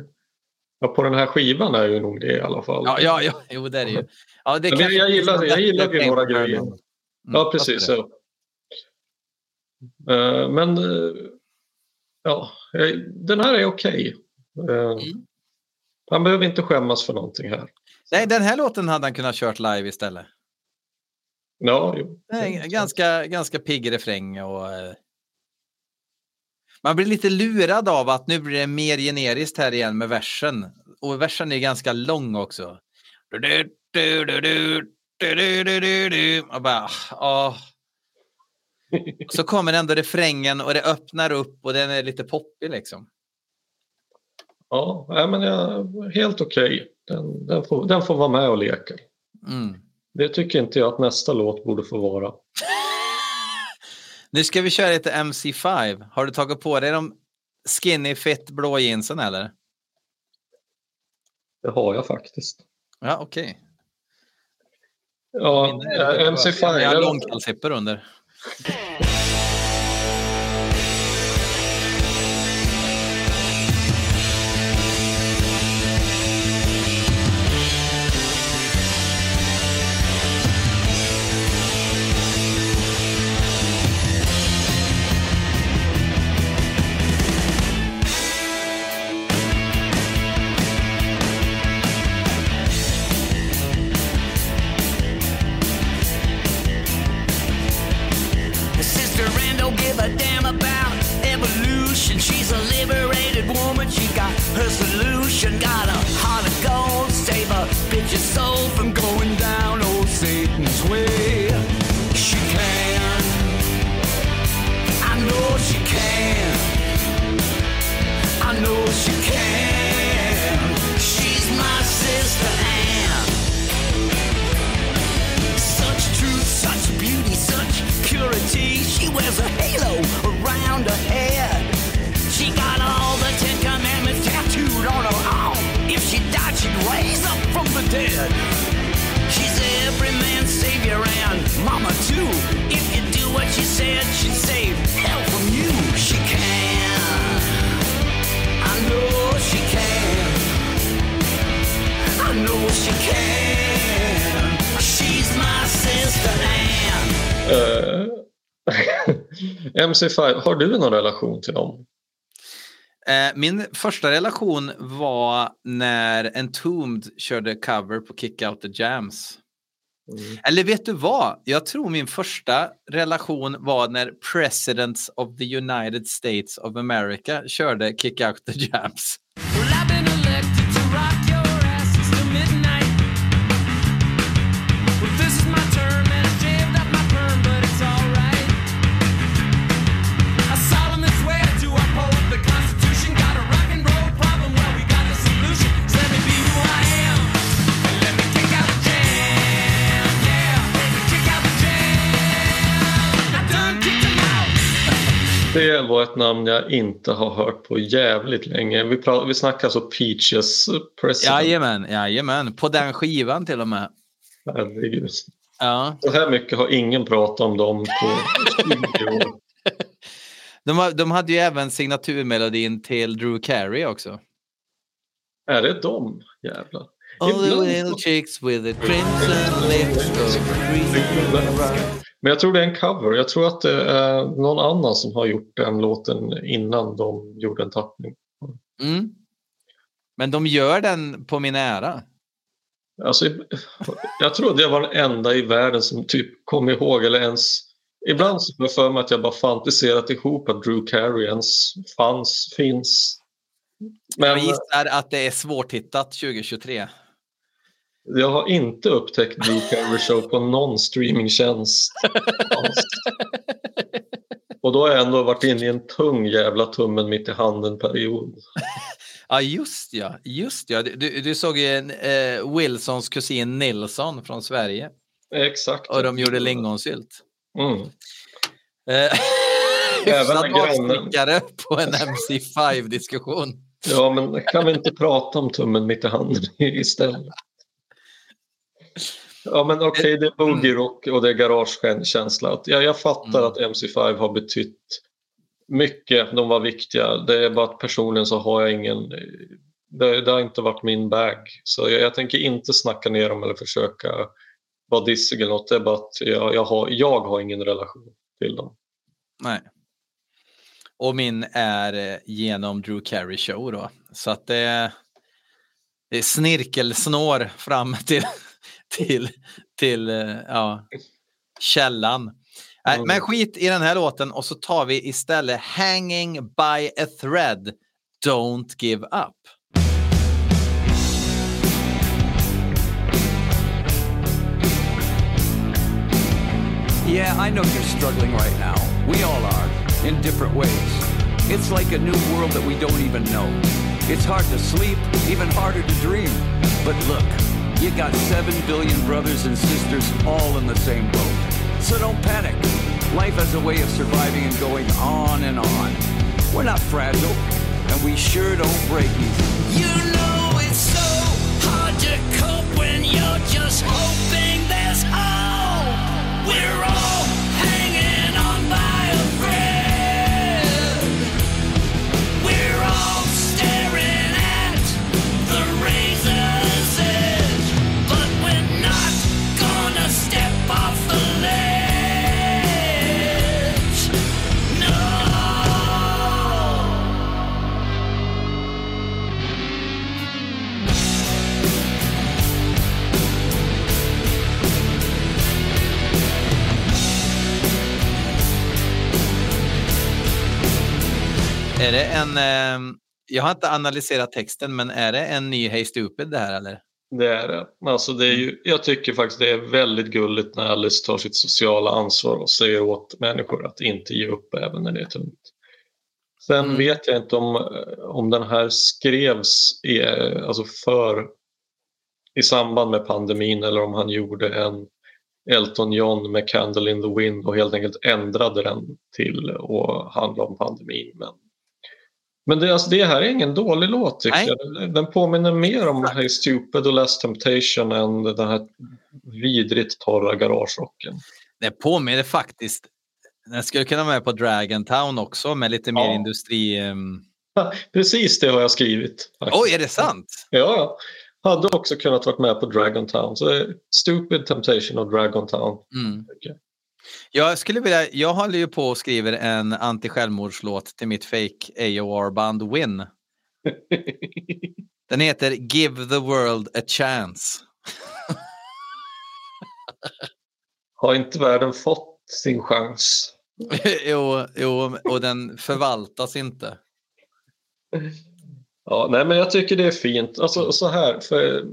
Ja, på den här skivan är ju nog det i alla fall. Ja, ja, ja jo, det är det ju. Ja, det Men jag gillar, jag gillar ju några grejer. Mm, Ja, precis. Ja. Eh, Men eh, ja, den här är okej. Eh, Mm. Han behöver inte skämmas för någonting här. Nej, den här låten hade han kunnat kört live istället. Ja, jo. Ganska, ganska pigg refräng och man blir lite lurad av att nu blir det mer generiskt här igen med versen. Och versen är ganska lång också. Du, du, du, du, du, du, du, du. Och bara, åh. Och så kommer ändå refrängen och det öppnar upp och den är lite poppig liksom. Ja, men jag, helt okej. Den, den, får, den får vara med och leka. Mm. Det tycker inte jag att nästa låt borde få vara. Nu ska vi köra lite MC5. Har du tagit på dig de skinny fit blå jeansen eller? Det har jag faktiskt. Ja, okej. Ja, MC Fire. Jag har långkallshippor under. MC5, har du någon relation till dem? Eh, Min första relation var när Entombed körde cover på Kick Out The Jams. Eller vet du vad? Jag tror min första relation var när Presidents of the United States of America körde Kick Out The Jams. Det var ett namn jag inte har hört på jävligt länge. Vi, vi snackar alltså Peaches president. Jajamän, jajamän. På den skivan till och med. Herregud. Ja. Så här mycket har ingen pratat om dem på 20 år. De, de hade ju även signaturmelodin till Drew Carey också. Är det dem? Jävlar. All the little chicks with the crimson lips go. Men jag tror det är en cover. Jag tror att det är någon annan som har gjort den låten innan de gjorde en tappning. Mm. Men de gör den på min ära. Alltså, jag tror det var den enda i världen som typ kom ihåg eller ens... Ibland så får jag för mig att jag bara fantiserat ihop att Drew Carey ens fanns, finns. Men Jag gissar att det är svårtittat 2023. Jag har inte upptäckt Drew Carey Show på någon streamingtjänst. Och då har jag ändå varit inne i en tung jävla tummen mitt i handen-period. Ja, just ja. Just ja. Du, du, såg ju en, eh, Wilsons kusin Nilsson från Sverige Exakt. och de gjorde lingonsylt. Mm. Eh, Även grannen. avstickare på en MC5-diskussion. Ja, men kan vi inte prata om tummen mitt i handen istället? Ja, men okej, det är boogie rock och det är garagekänsla. Ja, jag fattar Mm. att MC5 har betytt mycket. De var viktiga. Det är bara att personligen så har jag ingen... Det, det har inte varit min bag. Så jag, jag tänker inte snacka ner dem eller försöka vara dissig eller något. Det är bara att jag, jag, har, jag har ingen relation till dem. Nej. Och min är eh, genom Drew Carey show då. Så att det, det är snirkelsnår fram till, till, till eh, ja, källan. Nej. Men skit i den här låten och så tar vi istället Hanging by a thread, Don't give up. Yeah, I know you're struggling right now. We all are, in different ways. It's like a new world that we don't even know. It's hard to sleep, even harder to dream. But look, you got seven billion brothers and sisters all in the same boat. So don't panic. Life has a way of surviving and going on and on. We're not fragile, and we sure don't break easy. You know it's so hard to cope when you're just hoping there's hope. We're all Är det en, eh, jag har inte analyserat texten, men är det en ny Hey Stupid det här eller? Det är det. Alltså det är ju, jag tycker faktiskt det är väldigt gulligt när Alice tar sitt sociala ansvar och säger åt människor att inte ge upp även när det är tungt. Sen Mm. vet jag inte om, om den här skrevs i, alltså för, i samband med pandemin eller om han gjorde en Elton John med Candle in the Wind och helt enkelt ändrade den till att handla om pandemin. Men, men det, alltså, det här är ingen dålig låt tycker Nej. jag. Den påminner mer om Hey Stupid och Last Temptation än den här vidrigt torra garagerocken. Det påminner faktiskt, den skulle kunna vara med på Dragon Town också med lite mer Ja. industri... ehm. Precis det har jag skrivit. faktiskt. Oj, är det sant? Ja, ja. Hade också kunnat varit med på Dragon Town. Så är Stupid Temptation och Dragon Town. Mm. Jag. Skulle vilja, jag håller ju på och skriver en anti-självmordslåt till mitt fake AOR-band Win. Den heter Give the World a Chance. Har inte världen fått sin chans? jo, jo, och den förvaltas inte. Ja, nej, men jag tycker det är fint. Alltså så här, för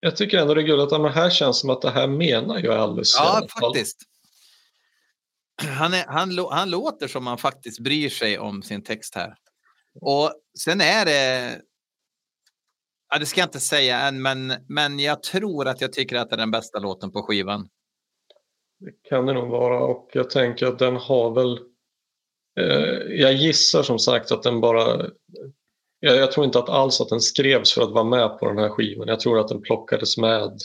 jag tycker ändå det är kul att det här känns som att det här menar jag alldeles Ja, faktiskt. Han, är, han, han låter som han faktiskt bryr sig om sin text här. Och sen är det... Ja, det ska jag inte säga än, men, men jag tror att jag tycker att det är den bästa låten på skivan. Det kan det nog vara och jag tänker att den har väl... Eh, jag gissar som sagt att den bara... Jag, jag tror inte att alls att den skrevs för att vara med på den här skivan. Jag tror att den plockades med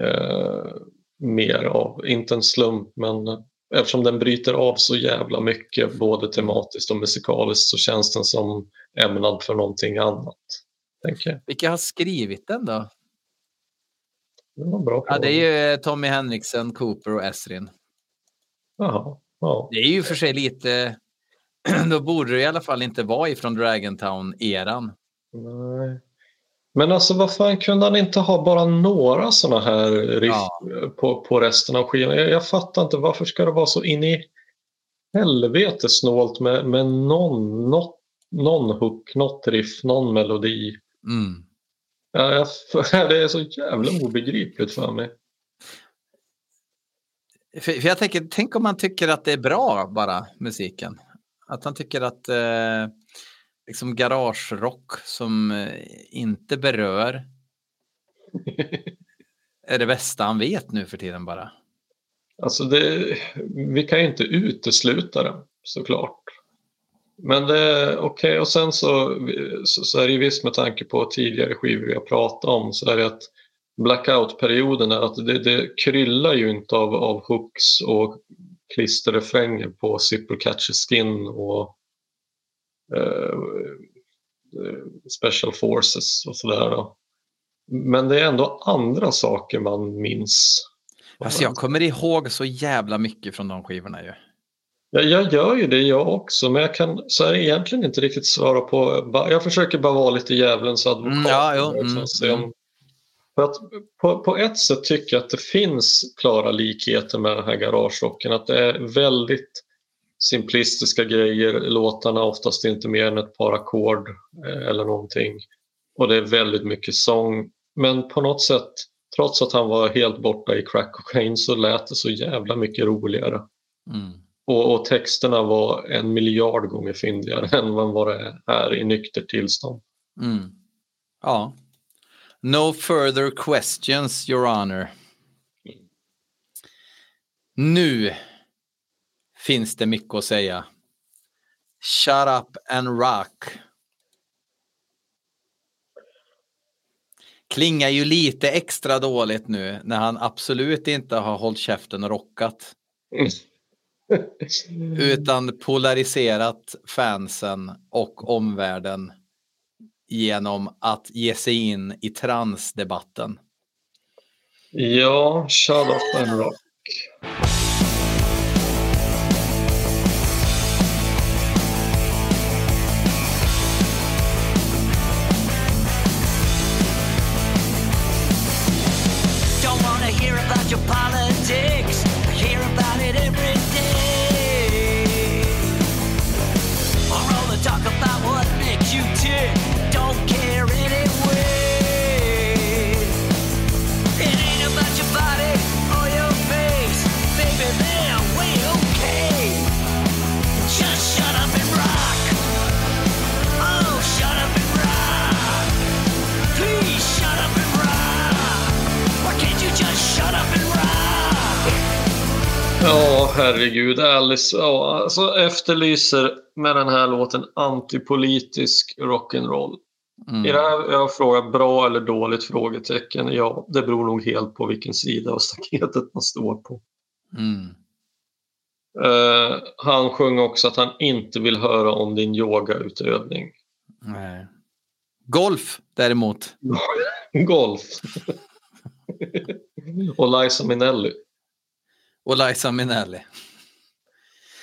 eh, mer av, inte en slump, men eftersom den bryter av så jävla mycket både tematiskt och musikaliskt så känns den som ämnad för någonting annat. Tänker jag. Vilka har skrivit den då? Det var bra Ja, det är ju eh, Tommy Henriksen, Cooper och Esrin. Jaha, ja. Det är ju för sig lite... Då borde det i alla fall inte vara ifrån Dragontown-eran. Nej. Men alltså vad fan kunde han inte ha bara några sådana här riff Ja. på, på resten av skivan? Jag, jag fattar inte varför ska det vara så in i helvete snålt med, med någon, något, någon hook, något riff, någon melodi. Mm. Ja, jag, det är så jävla obegripligt för mig. För, för jag tänker, tänk om man tycker att det är bra bara, musiken. Att han tycker att eh, liksom garagerock som eh, inte berör är det bästa han vet nu för tiden bara. Alltså det, vi kan ju inte utesluta det såklart. Men det är okej och sen så, så, så är det ju visst med tanke på tidigare skivor vi har pratat om så är det att blackout-perioden är att det, det kryllar ju inte av, av hooks och klisterrefränger på Zipper Catch Skin och Special Forces och sådär. Men det är ändå andra saker man minns. Alltså jag kommer ihåg så jävla mycket från de skivorna ju. Ja, jag gör ju det jag också, men jag kan så här, egentligen inte riktigt svara på... Jag försöker bara vara lite djävulens advokat. Mm, ja, liksom, mm, om- mm. För att på, på ett sätt tycker jag att det finns klara likheter med den här garagerocken. Att det är väldigt simplistiska grejer. Låtarna oftast inte mer än ett par ackord eh, eller någonting. Och det är väldigt mycket sång. Men på något sätt, trots att han var helt borta i crack cocaine så lät det så jävla mycket roligare. Mm. Och, och texterna var en miljard gånger fyndigare än vad det är här i nykter tillstånd. Mm. Ja. No further questions, your honor. Nu finns det mycket att säga. Shut up and rock. Klingar ju lite extra dåligt nu när han absolut inte har hållit käften och rockat. Utan polariserat fansen och omvärlden genom att ge sig in i transdebatten. Ja, shut up and rock. Ja, herregud. Alice ja, alltså, efterlyser med den här låten antipolitisk rock'n'roll. Mm. I det här jag har frågat bra eller dåligt frågetecken. Ja, det beror nog helt på vilken sida av staketet man står på. Mm. Eh, han sjöng också att han inte vill höra om din yogautövning. Nej. Golf däremot. Golf. Och Liza Minnelli. Och Liza Minnelli.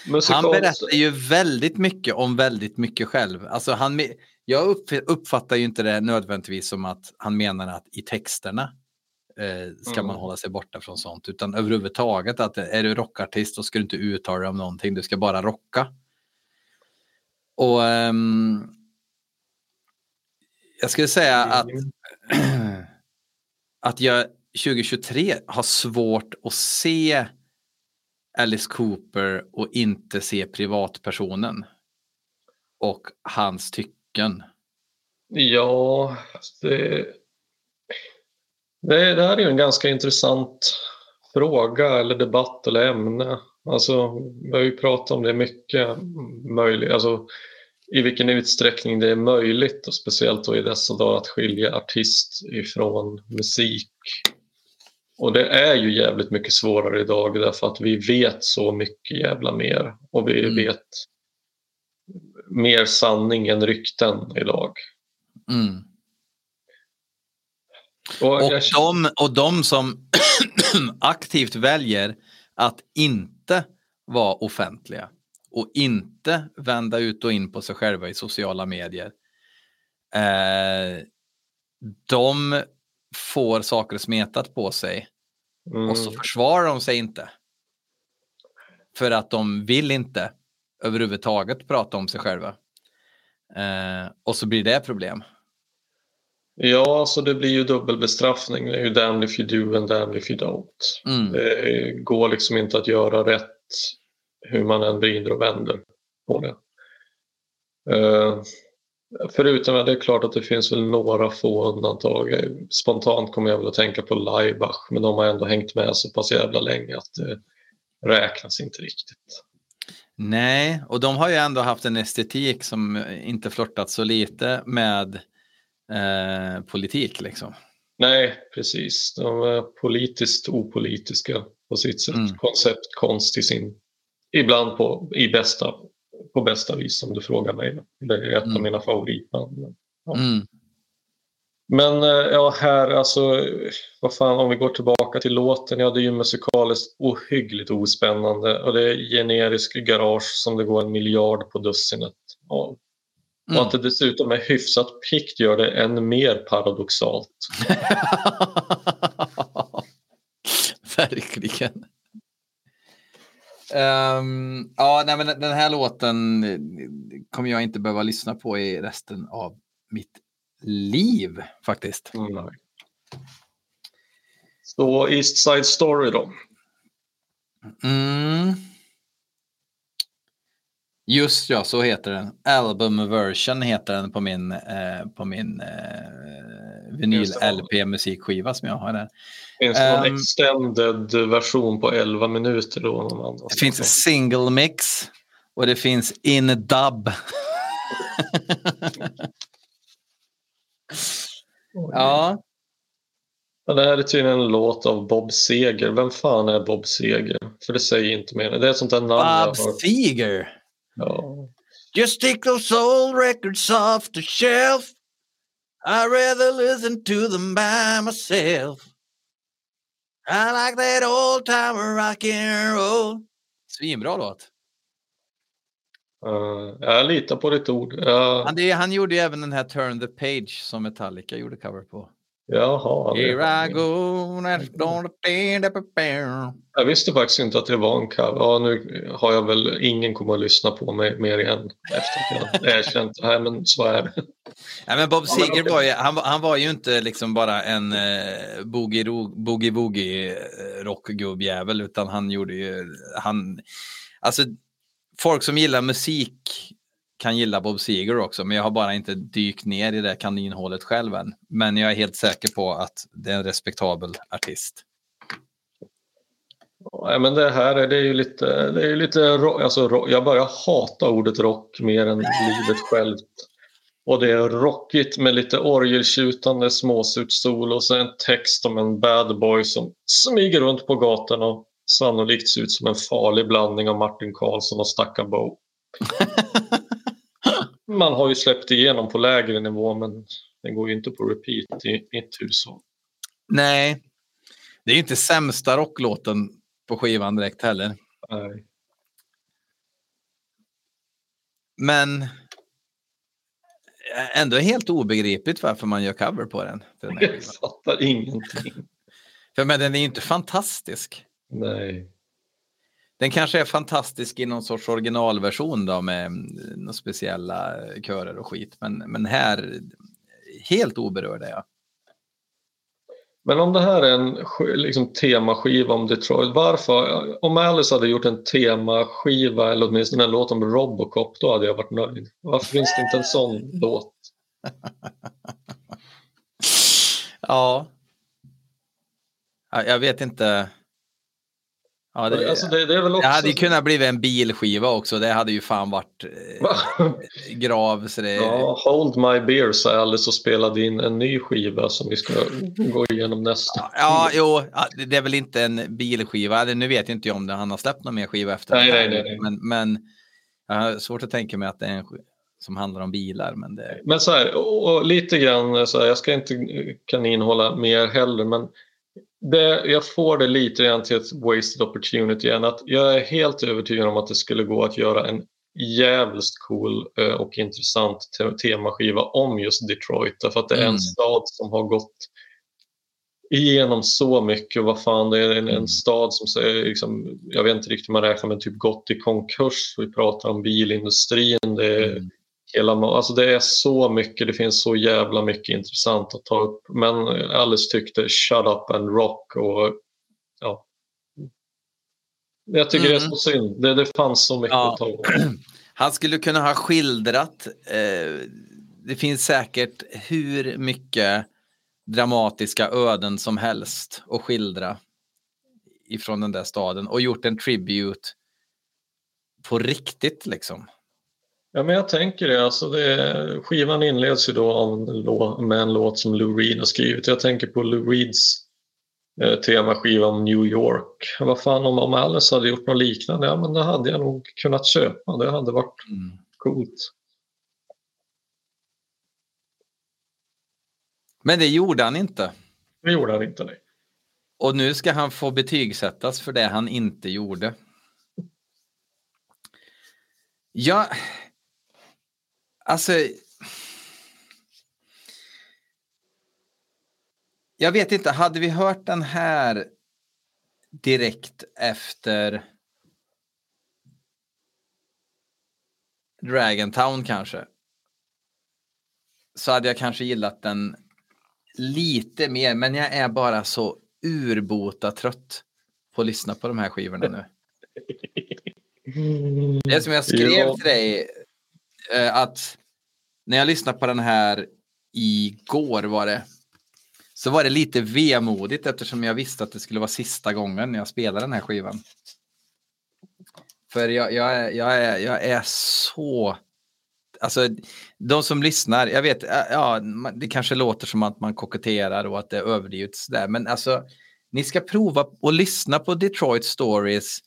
Han Musikaliskt- berättar ju väldigt mycket om väldigt mycket själv. Alltså han, jag upp- uppfattar ju inte det nödvändigtvis som att han menar att i texterna eh, ska Mm. man hålla sig borta från sånt. Utan överhuvudtaget att är du rockartist så ska du inte uttala dig om någonting. Du ska bara rocka. Och ehm, jag skulle säga att, att jag 2023 har svårt att se Alice Cooper och inte se privatpersonen och hans tycken. Ja, det, det, det här är ju en ganska intressant fråga eller debatt eller ämne. Alltså, vi har ju pratat om det mycket, möjligt, alltså, i vilken utsträckning det är möjligt och speciellt då i dessa dagar att skilja artist ifrån musik. Och det är ju jävligt mycket svårare idag därför att vi vet så mycket jävla mer och vi Mm. vet mer sanning än rykten idag. Mm. Och Och, jag de, och de som aktivt väljer att inte vara offentliga och inte vända ut och in på sig själva i sociala medier. Eh, de får saker smetat på sig och så Mm. försvarar de sig inte. För att de vill inte överhuvudtaget prata om sig själva. Eh, och så blir det problem. Ja, så det blir ju dubbelbestraffning. Det är ju damned if you do and damned if you don't. Mm. Det går liksom inte att göra rätt hur man än vrider och vänder på det. Eh, förutom att det är klart att det finns väl några få undantag. Spontant kommer jag väl att tänka på Laibach, men de har ändå hängt med så pass jävla länge att det räknas inte riktigt. Nej, och de har ju ändå haft en estetik som inte flörtat så lite med eh, politik liksom. Nej, precis. De är politiskt opolitiska på sitt sätt. Mm. Konceptkonst i sin... Ibland på, i bästa, på bästa vis om du frågar mig. Det är ett av Mm. mina favoritband. Men, Ja. Mm. Men eh, ja, här alltså, vad fan om vi går tillbaka till låten. Ja, det är ju musikaliskt ohyggligt ospännande och det är generisk garage som det går en miljard på dussinet av. Och Mm. att det dessutom är hyfsat pikt gör det än mer paradoxalt. Verkligen. Ehm, ja, nej, men den här låten eh, kommer jag inte behöva lyssna på i resten av mitt liv faktiskt. Mm. Så East Side Story då. Mm. Just ja, så heter den. Album version heter den på min, eh, på min eh, vinyl Just det. LP musikskiva som jag har där. Finns det någon Ehm. extended version på 11 minuter då? Någon annan Det finns single mix och det finns in dub. ja, det här är tydligen en låt av Bob Seger. Vem fan är Bob Seger? För det säger inte mer. Det är ett sånt där namn Bob. Seger. Just take those old records off the shelf. I'd rather listen to them by myself. I like that old time rock and roll. Svinbra låt. Eh, jag litar på ditt ord. Ja, Han, det, han gjorde ju även den här Turn the Page som Metallica gjorde cover på. Jaha. Here I go. Jag visste faktiskt inte att det var en cover. Ja, nu har jag väl ingen kommer att lyssna på mig mer igen efter att jag erkänt det här, men så är det. Ja, men Bob Seger var ju, han, han var ju inte liksom bara en eh, boogie- boogie-woogie eh, utan han gjorde ju, han, alltså folk som gillar musik kan gilla Bob Seger också, men jag har bara inte dykt ner i det kaninhålet själv än. Men jag är helt säker på att det är en respektabel artist. Ja, men det här är, det är ju lite, det är lite ro- alltså, ro- jag börjar hata ordet rock mer än livet självt. Och det är rockigt med lite orgeltjutande småsut-solo och så en text om en bad boy som smyger runt på gatan och sannolikt ser ut som en farlig blandning av Martin Karlsson och Stacka Bo. Man har ju släppt igenom på lägre nivå men den går ju inte på repeat i mitt hushåll. Nej, det är ju inte sämsta rocklåten på skivan direkt heller. Nej. Men ändå helt obegripligt varför man gör cover på den. Den Jag fattar ingenting. för men den är ju inte fantastisk. Nej. Den kanske är fantastisk i någon sorts originalversion då med mm, några speciella körer och skit. Men, men här, helt oberörd är jag. Men om det här är en liksom, temaskiva om Detroit, varför? Om Alice hade gjort en temaskiva eller åtminstone en låt om Robocop, då hade jag varit nöjd. Varför finns det inte en sån låt? Ja. ja jag vet inte. Ja, det, alltså, det, det är väl också... det hade ju kunnat bli en bilskiva också. Det hade ju fan varit eh, grav. Så det, Ja, Hold My Beer sa Alice och spelade in en ny skiva som vi ska gå igenom nästa. Ja, jo, det är väl inte en bilskiva. Nu vet inte jag om det, han har släppt någon mer skiva efter Nej, det här. nej, nej. Men, men jag har svårt att tänka mig att det är en som handlar om bilar. Men det, Men så här, och, och lite grann, så här, jag ska inte kaninhålla mer heller, men det, jag får det lite grann till ett wasted opportunity igen. Att jag är helt övertygad om att det skulle gå att göra en jävligt cool eh, och intressant te- temaskiva om just Detroit. Därför att det är Mm. en stad som har gått igenom så mycket. Och vad fan, det är en, Mm. en stad som säger, liksom, jag vet inte riktigt hur man räknar, men typ gått i konkurs. Vi pratar om bilindustrin. Det är, Mm. Hela, alltså det är så mycket, det finns så jävla mycket intressant att ta upp. Men Alice tyckte shut up and rock och ja. Jag tycker det är Mm. så synd. Det, det fanns så mycket Ja. att ta upp. Han skulle kunna ha skildrat, eh, det finns säkert hur mycket dramatiska öden som helst att skildra ifrån den där staden och gjort en tribute på riktigt liksom. Ja, men jag tänker det. Alltså det skivan inleds ju då av en med en låt som Lou Reed har skrivit. Jag tänker på Lou Reeds eh, temaskiva om New York. Vad fan om, om Alice hade gjort något liknande? Ja, men det hade jag nog kunnat köpa. Det hade varit coolt. Men det gjorde han inte. Det gjorde han inte. Nej. Och nu ska han få betygsättas för det han inte gjorde. Ja, alltså. Jag vet inte, hade vi hört den här direkt efter Dragon Town kanske? Så hade jag kanske gillat den lite mer, men jag är bara så urbota trött på att lyssna på de här skivorna nu. Det är som jag skrev till dig, Eh, att när jag lyssnade på den här igår var det, så var det lite vemodigt eftersom jag visste att det skulle vara sista gången jag spelade den här skivan. För jag, jag, är, jag, är, jag är så... Alltså, de som lyssnar, jag vet, eh, ja, det kanske låter som att man koketterar och att det är överdrivet sådär, men alltså, ni ska prova att lyssna på Detroit Stories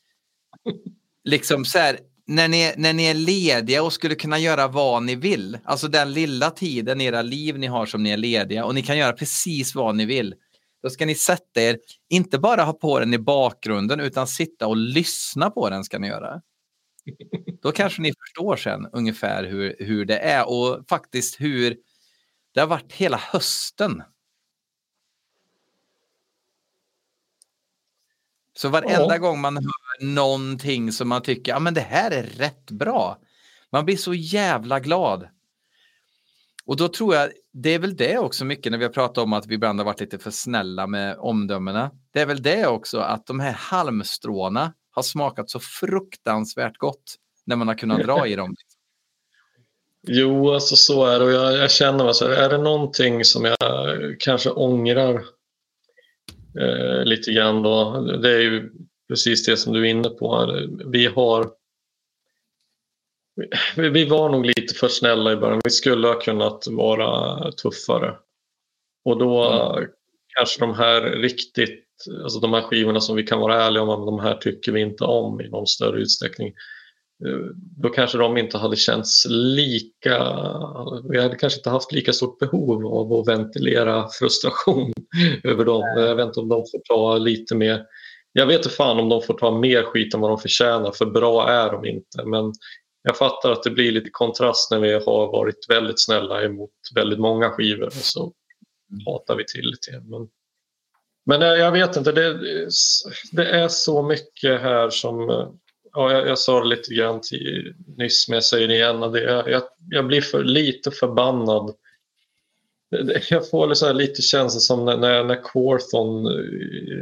liksom så här, när ni, när ni är lediga och skulle kunna göra vad ni vill, alltså den lilla tiden i era liv ni har som ni är lediga och ni kan göra precis vad ni vill. Då ska ni sätta er, inte bara ha på den i bakgrunden utan sitta och lyssna på den ska ni göra. Då kanske ni förstår sen ungefär hur, hur det är och faktiskt hur det har varit hela hösten. Så varenda Ja. gång man hör någonting som man tycker, ja men det här är rätt bra. Man blir så jävla glad. Och då tror jag, det är väl det också mycket när vi har pratat om att vi ibland har varit lite för snälla med omdömena. Det är väl det också att de här halmstråna har smakat så fruktansvärt gott när man har kunnat dra i dem. Jo, alltså så är det. Och jag, jag känner mig så här, är det någonting som jag kanske ångrar eh, lite grann då, det är ju precis det som du är inne på. Vi har vi, var nog lite för snälla i början. Vi skulle ha kunnat vara tuffare. Och då kanske de här riktigt, alltså de här skivorna som vi kan vara ärliga om, de här tycker vi inte om i någon större utsträckning. Eh, Då kanske de inte hade känts lika, vi hade kanske inte haft lika stort behov av att ventilera frustration över dem. Jag vet inte om de får ta lite mer, jag vet inte fan om de får ta mer skit än vad de förtjänar för bra är de inte. Men jag fattar att det blir lite kontrast när vi har varit väldigt snälla emot väldigt många skivor och så hatar vi till lite. Men, men jag, jag vet inte, det, det är så mycket här som Ja, jag, jag sa det lite grann till, nyss, men jag säger det igen. Det, jag, jag blir för, lite förbannad. Jag får här lite känsla som när, när, när Quorthon... eh,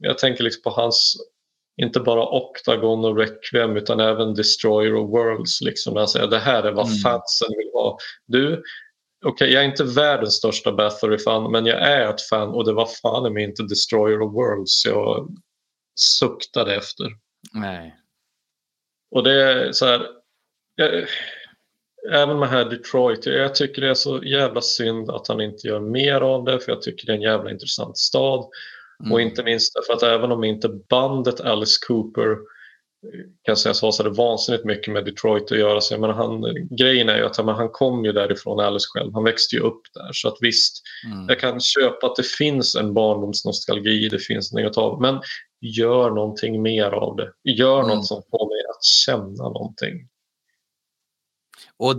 Jag tänker liksom på hans, inte bara Octagon och Requiem utan även Destroyer of Worlds. Liksom, han säger det här är vad Mm. fansen vill ha. Du, okej jag är inte världens största Bathory-fan men jag är ett fan och det var fan i mig inte Destroyer of Worlds jag suktade efter. Nej. Och det är så här, jag, även med här Detroit, jag tycker det är så jävla synd att han inte gör mer av det för jag tycker det är en jävla intressant stad. Mm. Och inte minst därför att även om inte bandet Alice Cooper eh, kan sägas ha så här vansinnigt mycket med Detroit att göra. Så jag menar, han, grejen är ju att han kom ju därifrån Alice själv. Han växte ju upp där. Så att visst, Mm. jag kan köpa att det finns en barndomsnostalgi, det finns något av. Men gör någonting mer av det. Gör Mm. något som får mig att känna någonting. Och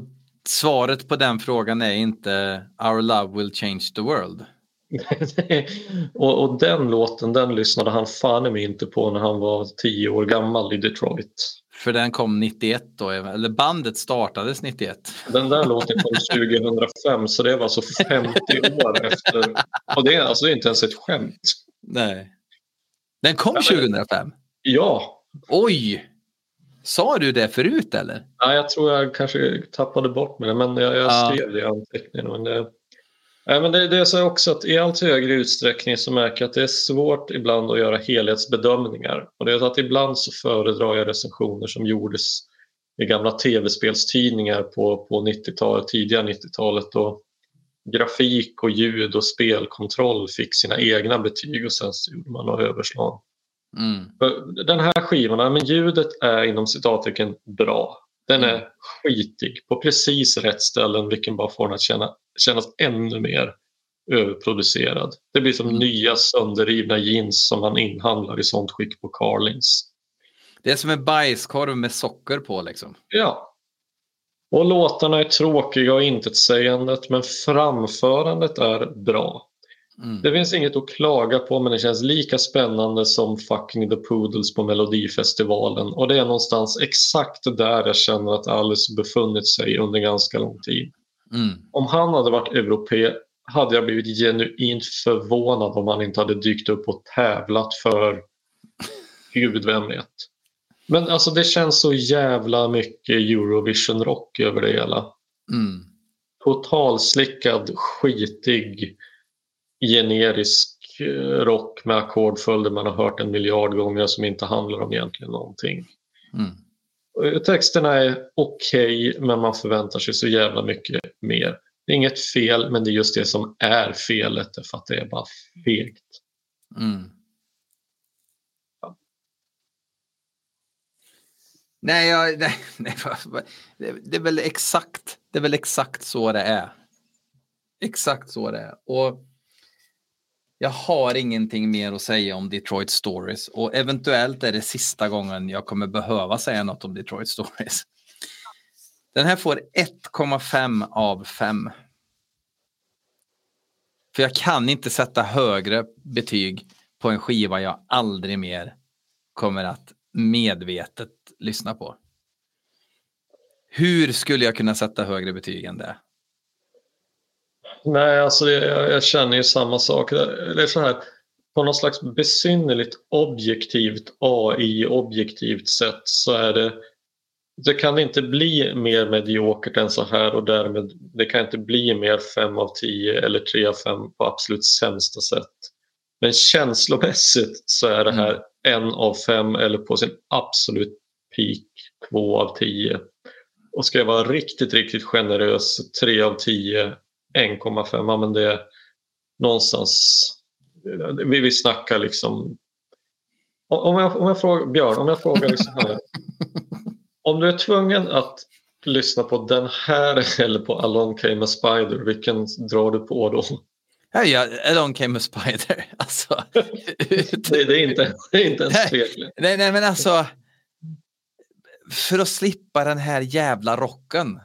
svaret på den frågan är inte Our love will change the world. och, och den låten den lyssnade han fan i mig inte på när han var tio år gammal i Detroit. För den kom 91 då, eller bandet startades 91. Den där låten kom 2005 så det var alltså 50 år efter. Och det är alltså inte ens ett skämt. Nej. Den kom Ja, men- 2005? Ja, Oj! Sa du det förut eller? Nej, jag tror jag kanske tappade bort mig, men jag, jag Ja. skrev det i anteckningen. Men det, men det, det är så också att i allt högre utsträckning så märker jag att det är svårt ibland att göra helhetsbedömningar. Och det är så att ibland så föredrar jag recensioner som gjordes i gamla tv-spelstidningar på, på 90-talet, tidiga 90-talet. Och grafik och ljud och spelkontroll fick sina egna betyg och sen så gjorde man några överslag. Mm. Den här skivan, men ljudet är inom citattecken bra. Den är skitig på precis rätt ställen vilken bara får den att känna, kännas ännu mer överproducerad. Det blir som Mm. nya sönderrivna jeans som man inhandlar i sånt skick på Carlings. Det är som en bajskorv med socker på liksom. Ja. Och låtarna är tråkiga och intetsägandet men framförandet är bra. Mm. Det finns inget att klaga på men det känns lika spännande som fucking The Poodles på Melodifestivalen och det är någonstans exakt där jag känner att Alice befunnit sig under ganska lång tid. Mm. Om han hade varit europé hade jag blivit genuint förvånad om han inte hade dykt upp och tävlat för gud vem vet. Men alltså det känns så jävla mycket Eurovision rock över det hela Mm. totalslickad, skitig, generisk eh, rock med ackordföljder man har hört en miljard gånger som inte handlar om egentligen någonting. Mm. Eh, Texterna är okej, men man förväntar sig så jävla mycket mer. Det är inget fel, men det är just det som är felet, för att det är bara fegt. Mm. Nej, jag, nej, nej det, det är väl exakt, det är väl exakt så det är. Exakt så det är. Och jag har ingenting mer att säga om Detroit Stories och eventuellt är det sista gången jag kommer behöva säga något om Detroit Stories. Den här får 1,5 av 5. För jag kan inte sätta högre betyg på en skiva jag aldrig mer kommer att medvetet lyssna på. Hur skulle jag kunna sätta högre betyg än det? Nej, alltså jag, jag känner ju samma sak. Det är så här, på något slags besynnerligt objektivt AI-objektivt sätt så är det det kan inte bli mer mediokert än så här och därmed det kan inte bli mer 5 av 10 eller 3 av 5 på absolut sämsta sätt. Men känslomässigt så är det här en av fem eller på sin absolut peak två av tio. Och ska jag vara riktigt, riktigt generös, tre av tio, 1,5, ja, men det är någonstans, vi, vi snackar liksom om jag, om jag frågar, Björn, om jag frågar liksom här. Om du är tvungen att lyssna på den här eller på Along came a spider, vilken drar du på då? Ja, along came a spider. Alltså, Det, det, är, inte, det är inte ens Nej. tvekligt. nej, nej, men alltså. För att slippa den här jävla rocken.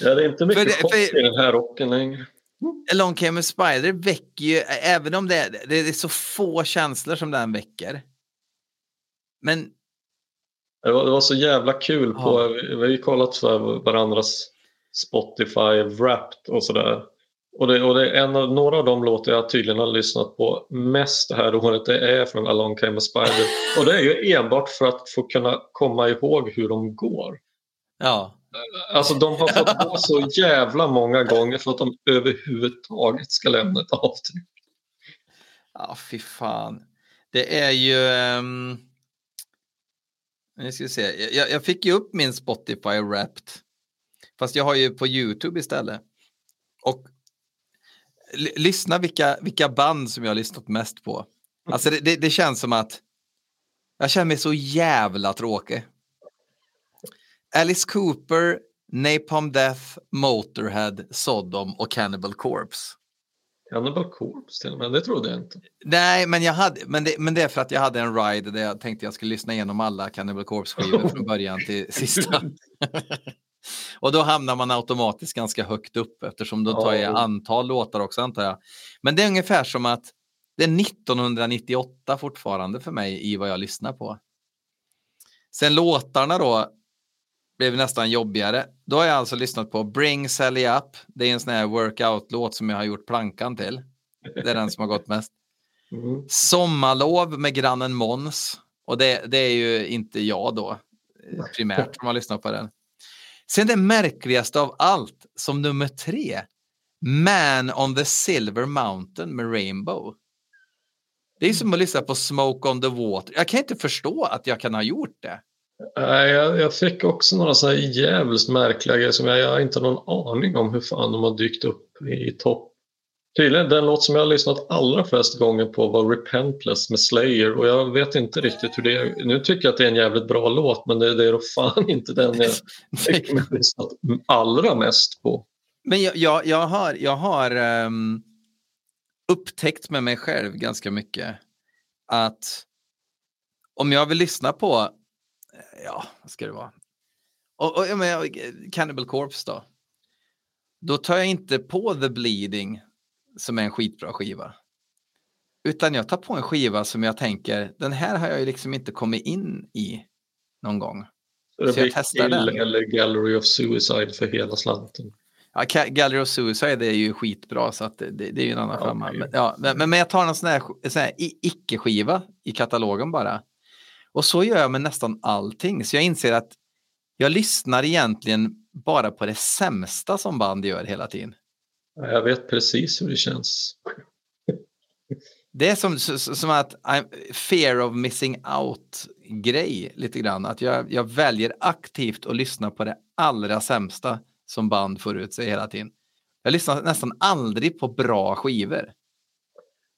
Ja, det är inte mycket För i den här rocken längre. Along came a spider väcker ju, även om det är, det är så få känslor som den väcker. Men Det var, det var så jävla kul. på Ja. Vi, har ju kollat varandras Spotify Wrapped och sådär. Och, det, och det en av, några av de låtar jag tydligen har lyssnat på mest det här året det är från Along came a spider. Och det är ju enbart för att få kunna komma ihåg hur de går. ja, Alltså de har fått gå så jävla många gånger för att de överhuvudtaget ska lämna ett avtryck. ja fy fan. Det är ju... Um, nu ska vi se. Jag, jag fick ju upp min Spotify Wrapped. Fast jag har ju på YouTube istället. Och lyssna vilka, vilka band som jag har lyssnat mest på. Alltså det, det, det känns som att jag känner mig så jävla tråkig. Alice Cooper, Napalm Death, Motorhead, Sodom och Cannibal Corpse. Cannibal Corpse till och med, det trodde jag inte. Nej, men, jag hade, men, det, men det är för att jag hade en ride där jag tänkte jag skulle lyssna igenom alla Cannibal Corpse-skivor från början till sista. och då hamnar man automatiskt ganska högt upp eftersom då tar jag Ja. antal låtar också antar jag. Men det är ungefär som att det är 1998 fortfarande för mig i vad jag lyssnar på. Sen låtarna då blev nästan jobbigare. Då har jag alltså lyssnat på Bring Sally Up. Det är en sån här workout-låt som jag har gjort plankan till. Det är den som har gått mest. Mm. Sommarlov med grannen Måns. Och det, det är ju inte jag då primärt som har lyssnat på den. Sen det märkligaste av allt, som nummer tre. Man on the Silver Mountain med Rainbow. Det är som att lyssna på Smoke on the Water. Jag kan inte förstå att jag kan ha gjort det. Nej, jag, jag fick också några så här jävligt märkliga grejer som jag, jag har inte någon aning om hur fan de har dykt upp i topp. Tydligen, den låt som jag har lyssnat allra flest gånger på var Repentless med Slayer och jag vet inte riktigt hur det är. Nu tycker jag att det är en jävligt bra låt men det, det är då fan inte den jag tycker mig ha lyssnat allra mest på. Men jag, jag, jag har, jag har ehm, upptäckt med mig själv ganska mycket att om jag vill lyssna på, eh, ja, vad ska det vara? Och, och, jag menar, Cannibal Corpse då. Då tar jag inte på The Bleeding som är en skitbra skiva. Utan jag tar på en skiva som jag tänker, den här har jag ju liksom inte kommit in i någon gång. Så det Så blir Kill den. eller Gallery of Suicide för hela slanten. Ja, Gallery of Suicide är ju skitbra så att det, det, det är ju en annan Ja, femma. Men, ja, men, men jag tar en sån här, här icke-skiva i katalogen bara. Och så gör jag med nästan allting. Så jag inser att jag lyssnar egentligen bara på det sämsta som band gör hela tiden. Jag vet precis hur det känns. Det är som, som att I'm, fear of missing out-grej lite grann. Att jag, jag väljer aktivt att lyssna på det allra sämsta som band får ut sig hela tiden. Jag lyssnar nästan aldrig på bra skivor.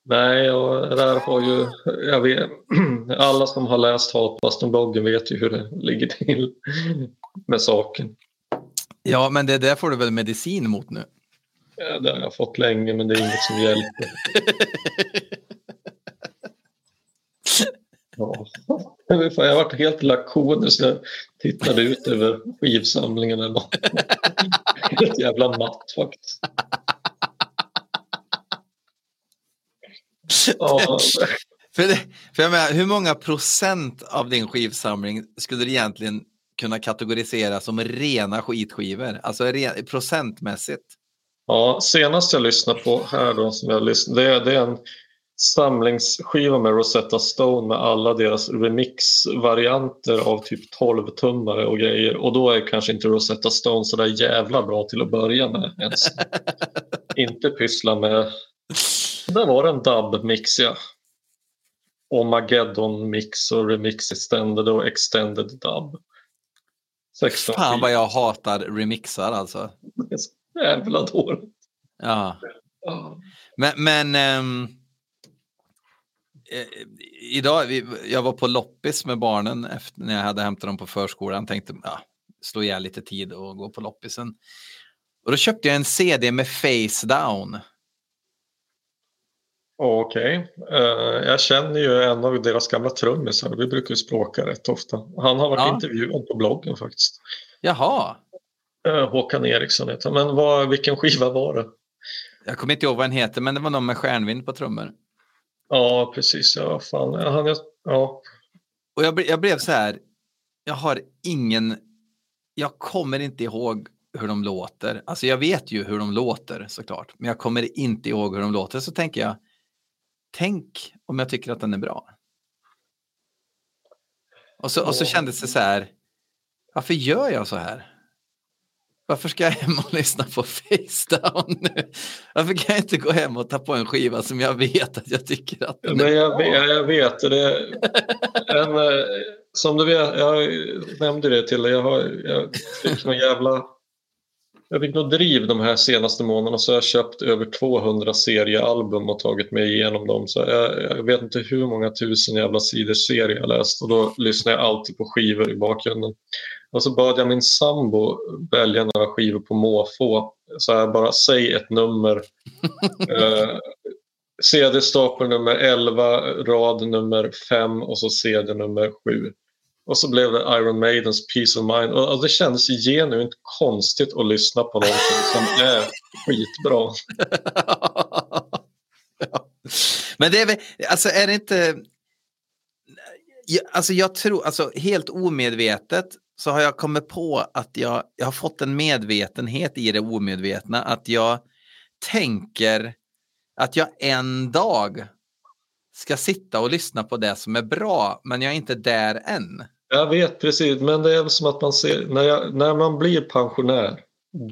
Nej, och där har ju... Jag vet, alla som har läst Hatbasten-bloggen vet ju hur det ligger till med saken. Ja, men det där får du väl medicin mot nu. Ja, Det har jag fått länge, men det är inget som hjälper. Ja. Jag varit helt lakonisk jag tittade ut över skivsamlingen. bak. Helt jävla matt faktiskt. Ja, För, det, för jag menar, hur många procent av din skivsamling skulle du egentligen kunna kategorisera som rena skitskivor? Alltså re, procentmässigt. Ja, senast jag lyssnade på här då, som jag lyssnade, det, är, det är en samlingsskiva med Rosetta Stone med alla deras remixvarianter av typ 12-tummare och grejer. Och då är kanske inte Rosetta Stone så där jävla bra till att börja med ens. inte pyssla med Där var det en dub-mix ja. Och Mageddon mix och remix extended och extended dub. 16 Fan vad jag hatar remixar alltså. Jävla dåligt. Ja. Ja. Men, men eh, idag, vi, jag var på loppis med barnen efter, när jag hade hämtat dem på förskolan. Tänkte ja, slå ihjäl lite tid och gå på loppisen. Och då köpte jag en CD med Face Down. Okej. Eh, jag känner ju en av deras gamla trummisar. Vi brukar ju språka rätt ofta. Han har varit Ja. intervjuad på bloggen faktiskt. Jaha, Håkan Eriksson heter. Men vad, vilken skiva var det? jag kommer inte ihåg vad den heter, men det var någon med stjärnvind på trummor. Ja, precis. Ja, fan. Han, ja. Och jag, jag blev så här, jag har ingen, jag kommer inte ihåg hur de låter. Alltså jag vet ju hur de låter såklart, men jag kommer inte ihåg hur de låter. Så tänker jag, tänk om jag tycker att den är bra. Och så, och så kändes det så här, varför gör jag så här? Varför ska jag hem och lyssna på Facedown nu? Varför kan jag inte gå hem och ta på en skiva som jag vet att jag tycker att den är Men jag, bra? jag, vet det. En, eh, som du vet, jag nämnde det till dig. Jag, har, jag fick någon jävla... Jag fick nog driv de här senaste månaderna så jag har köpt över 200 seriealbum och tagit mig igenom dem. Så jag, jag vet inte hur många tusen jävla sidor serier jag läst och då lyssnar jag alltid på skivor i bakgrunden. Och så bad jag min sambo välja några skivor på måfå. Så här bara, säg ett nummer. Eh, CD-stapel nummer 11, rad nummer 5 och så CD nummer 7. Och så blev det Iron Maidens Peace of Mind. Och, och det kändes genuint konstigt att lyssna på någonting som är skitbra. Ja. Men det är väl, alltså är det inte... Alltså jag tror, alltså helt omedvetet så har jag kommit på att jag, jag har fått en medvetenhet i det omedvetna att jag tänker att jag en dag ska sitta och lyssna på det som är bra, men jag är inte där än. Jag vet precis, men det är som att man ser, när, jag, när man blir pensionär,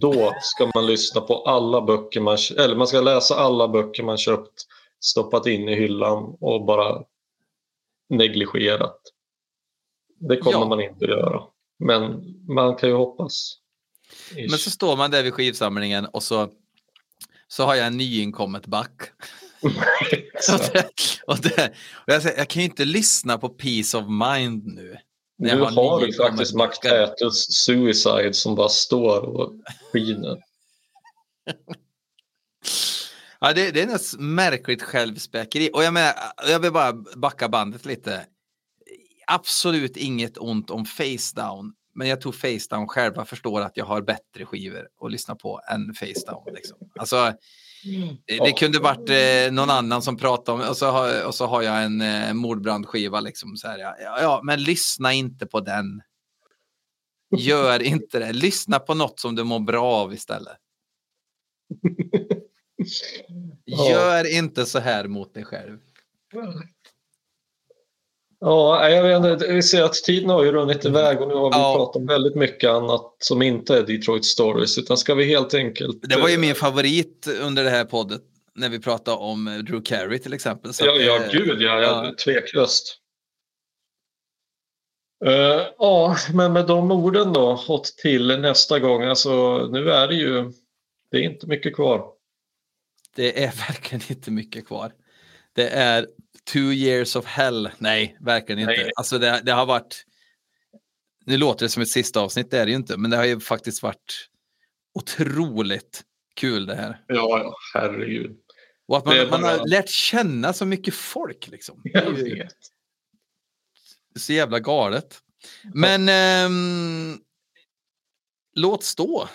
då ska man lyssna på alla böcker man, eller man ska läsa alla böcker man köpt, stoppat in i hyllan och bara negligerat. Det kommer Ja. man inte att göra. Men man kan ju hoppas. Men så står man där vid skivsamlingen och så, så har jag en nyinkommet back. Och, det, och, det, och jag, säger, jag kan ju inte lyssna på Peace of Mind nu. Nu har du nyinkommet faktiskt. McTatus Suicide som bara står och skiner. Ja, det, det är något märkligt självspäkeri. Och jag, menar, jag vill bara backa bandet lite. Absolut inget ont om Facedown. Men jag tror Facedown själva förstår att jag har bättre skivor att lyssna på än Facedown. Liksom. Alltså, det, det kunde varit eh, någon annan som pratade om, och så har, och så har jag en eh, mordbrandskiva. Liksom, så här, ja, ja, men lyssna inte på den. Gör inte det. Lyssna på något som du mår bra av istället. Gör inte så här mot dig själv. Ja, jag vet inte, vi ser att tiden har ju runnit iväg och nu har vi Ja. pratat om väldigt mycket annat som inte är Detroit Stories. Utan ska vi helt enkelt... Det var ju min favorit under det här poddet när vi pratade om eh, Drew Carey till exempel. Så Ja, ja eh, gud ja, ja. tveklöst. Eh, ja, men med de orden då, åt till nästa gång. Alltså, nu är det ju... Det är inte mycket kvar. Det är verkligen inte mycket kvar. Det är two years of hell. Nej, verkligen inte. Nej. Alltså det, det har varit... Nu låter det som ett sista avsnitt, det är det ju inte. Men det har ju faktiskt varit otroligt kul det här. Ja, ja, herregud. Och att Det är man, man har bara- lärt känna så mycket folk. Liksom. Jag vet. så jävla galet. Men ehm, låt stå.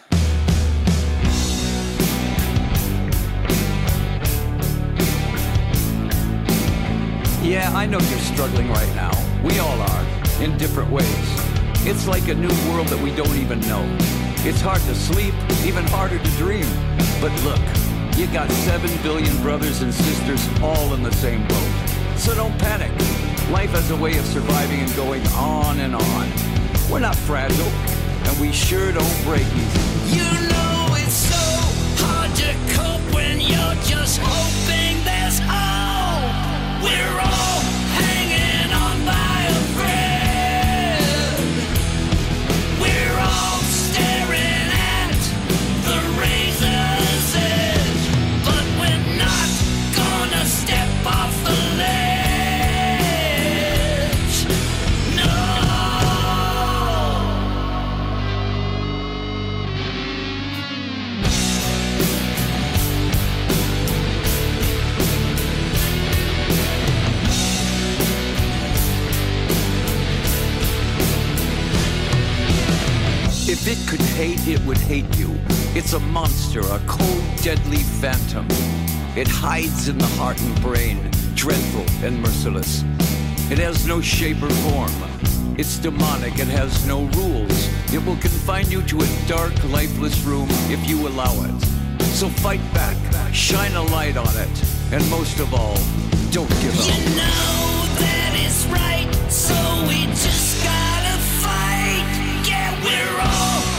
Yeah, I know you're struggling right now. We all are, in different ways. It's like a new world that we don't even know. It's hard to sleep, even harder to dream. But look, you got seven billion brothers and sisters all in the same boat. So don't panic. Life has a way of surviving and going on and on. We're not fragile, and we sure don't break easy. You know it's so hard to cope when you're just hoping We're all If it could hate, it would hate you. It's a monster, a cold, deadly phantom. It hides in the heart and brain, dreadful and merciless. It has no shape or form. It's demonic, it has no rules. It will confine you to a dark, lifeless room if you allow it. So fight back, shine a light on it, and most of all, don't give up. You know that it's right, so we just we're all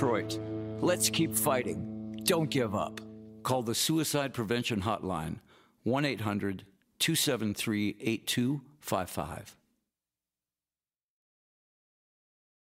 Detroit. Let's keep fighting. Don't give up. Call the Suicide Prevention Hotline 1 800 273 8255.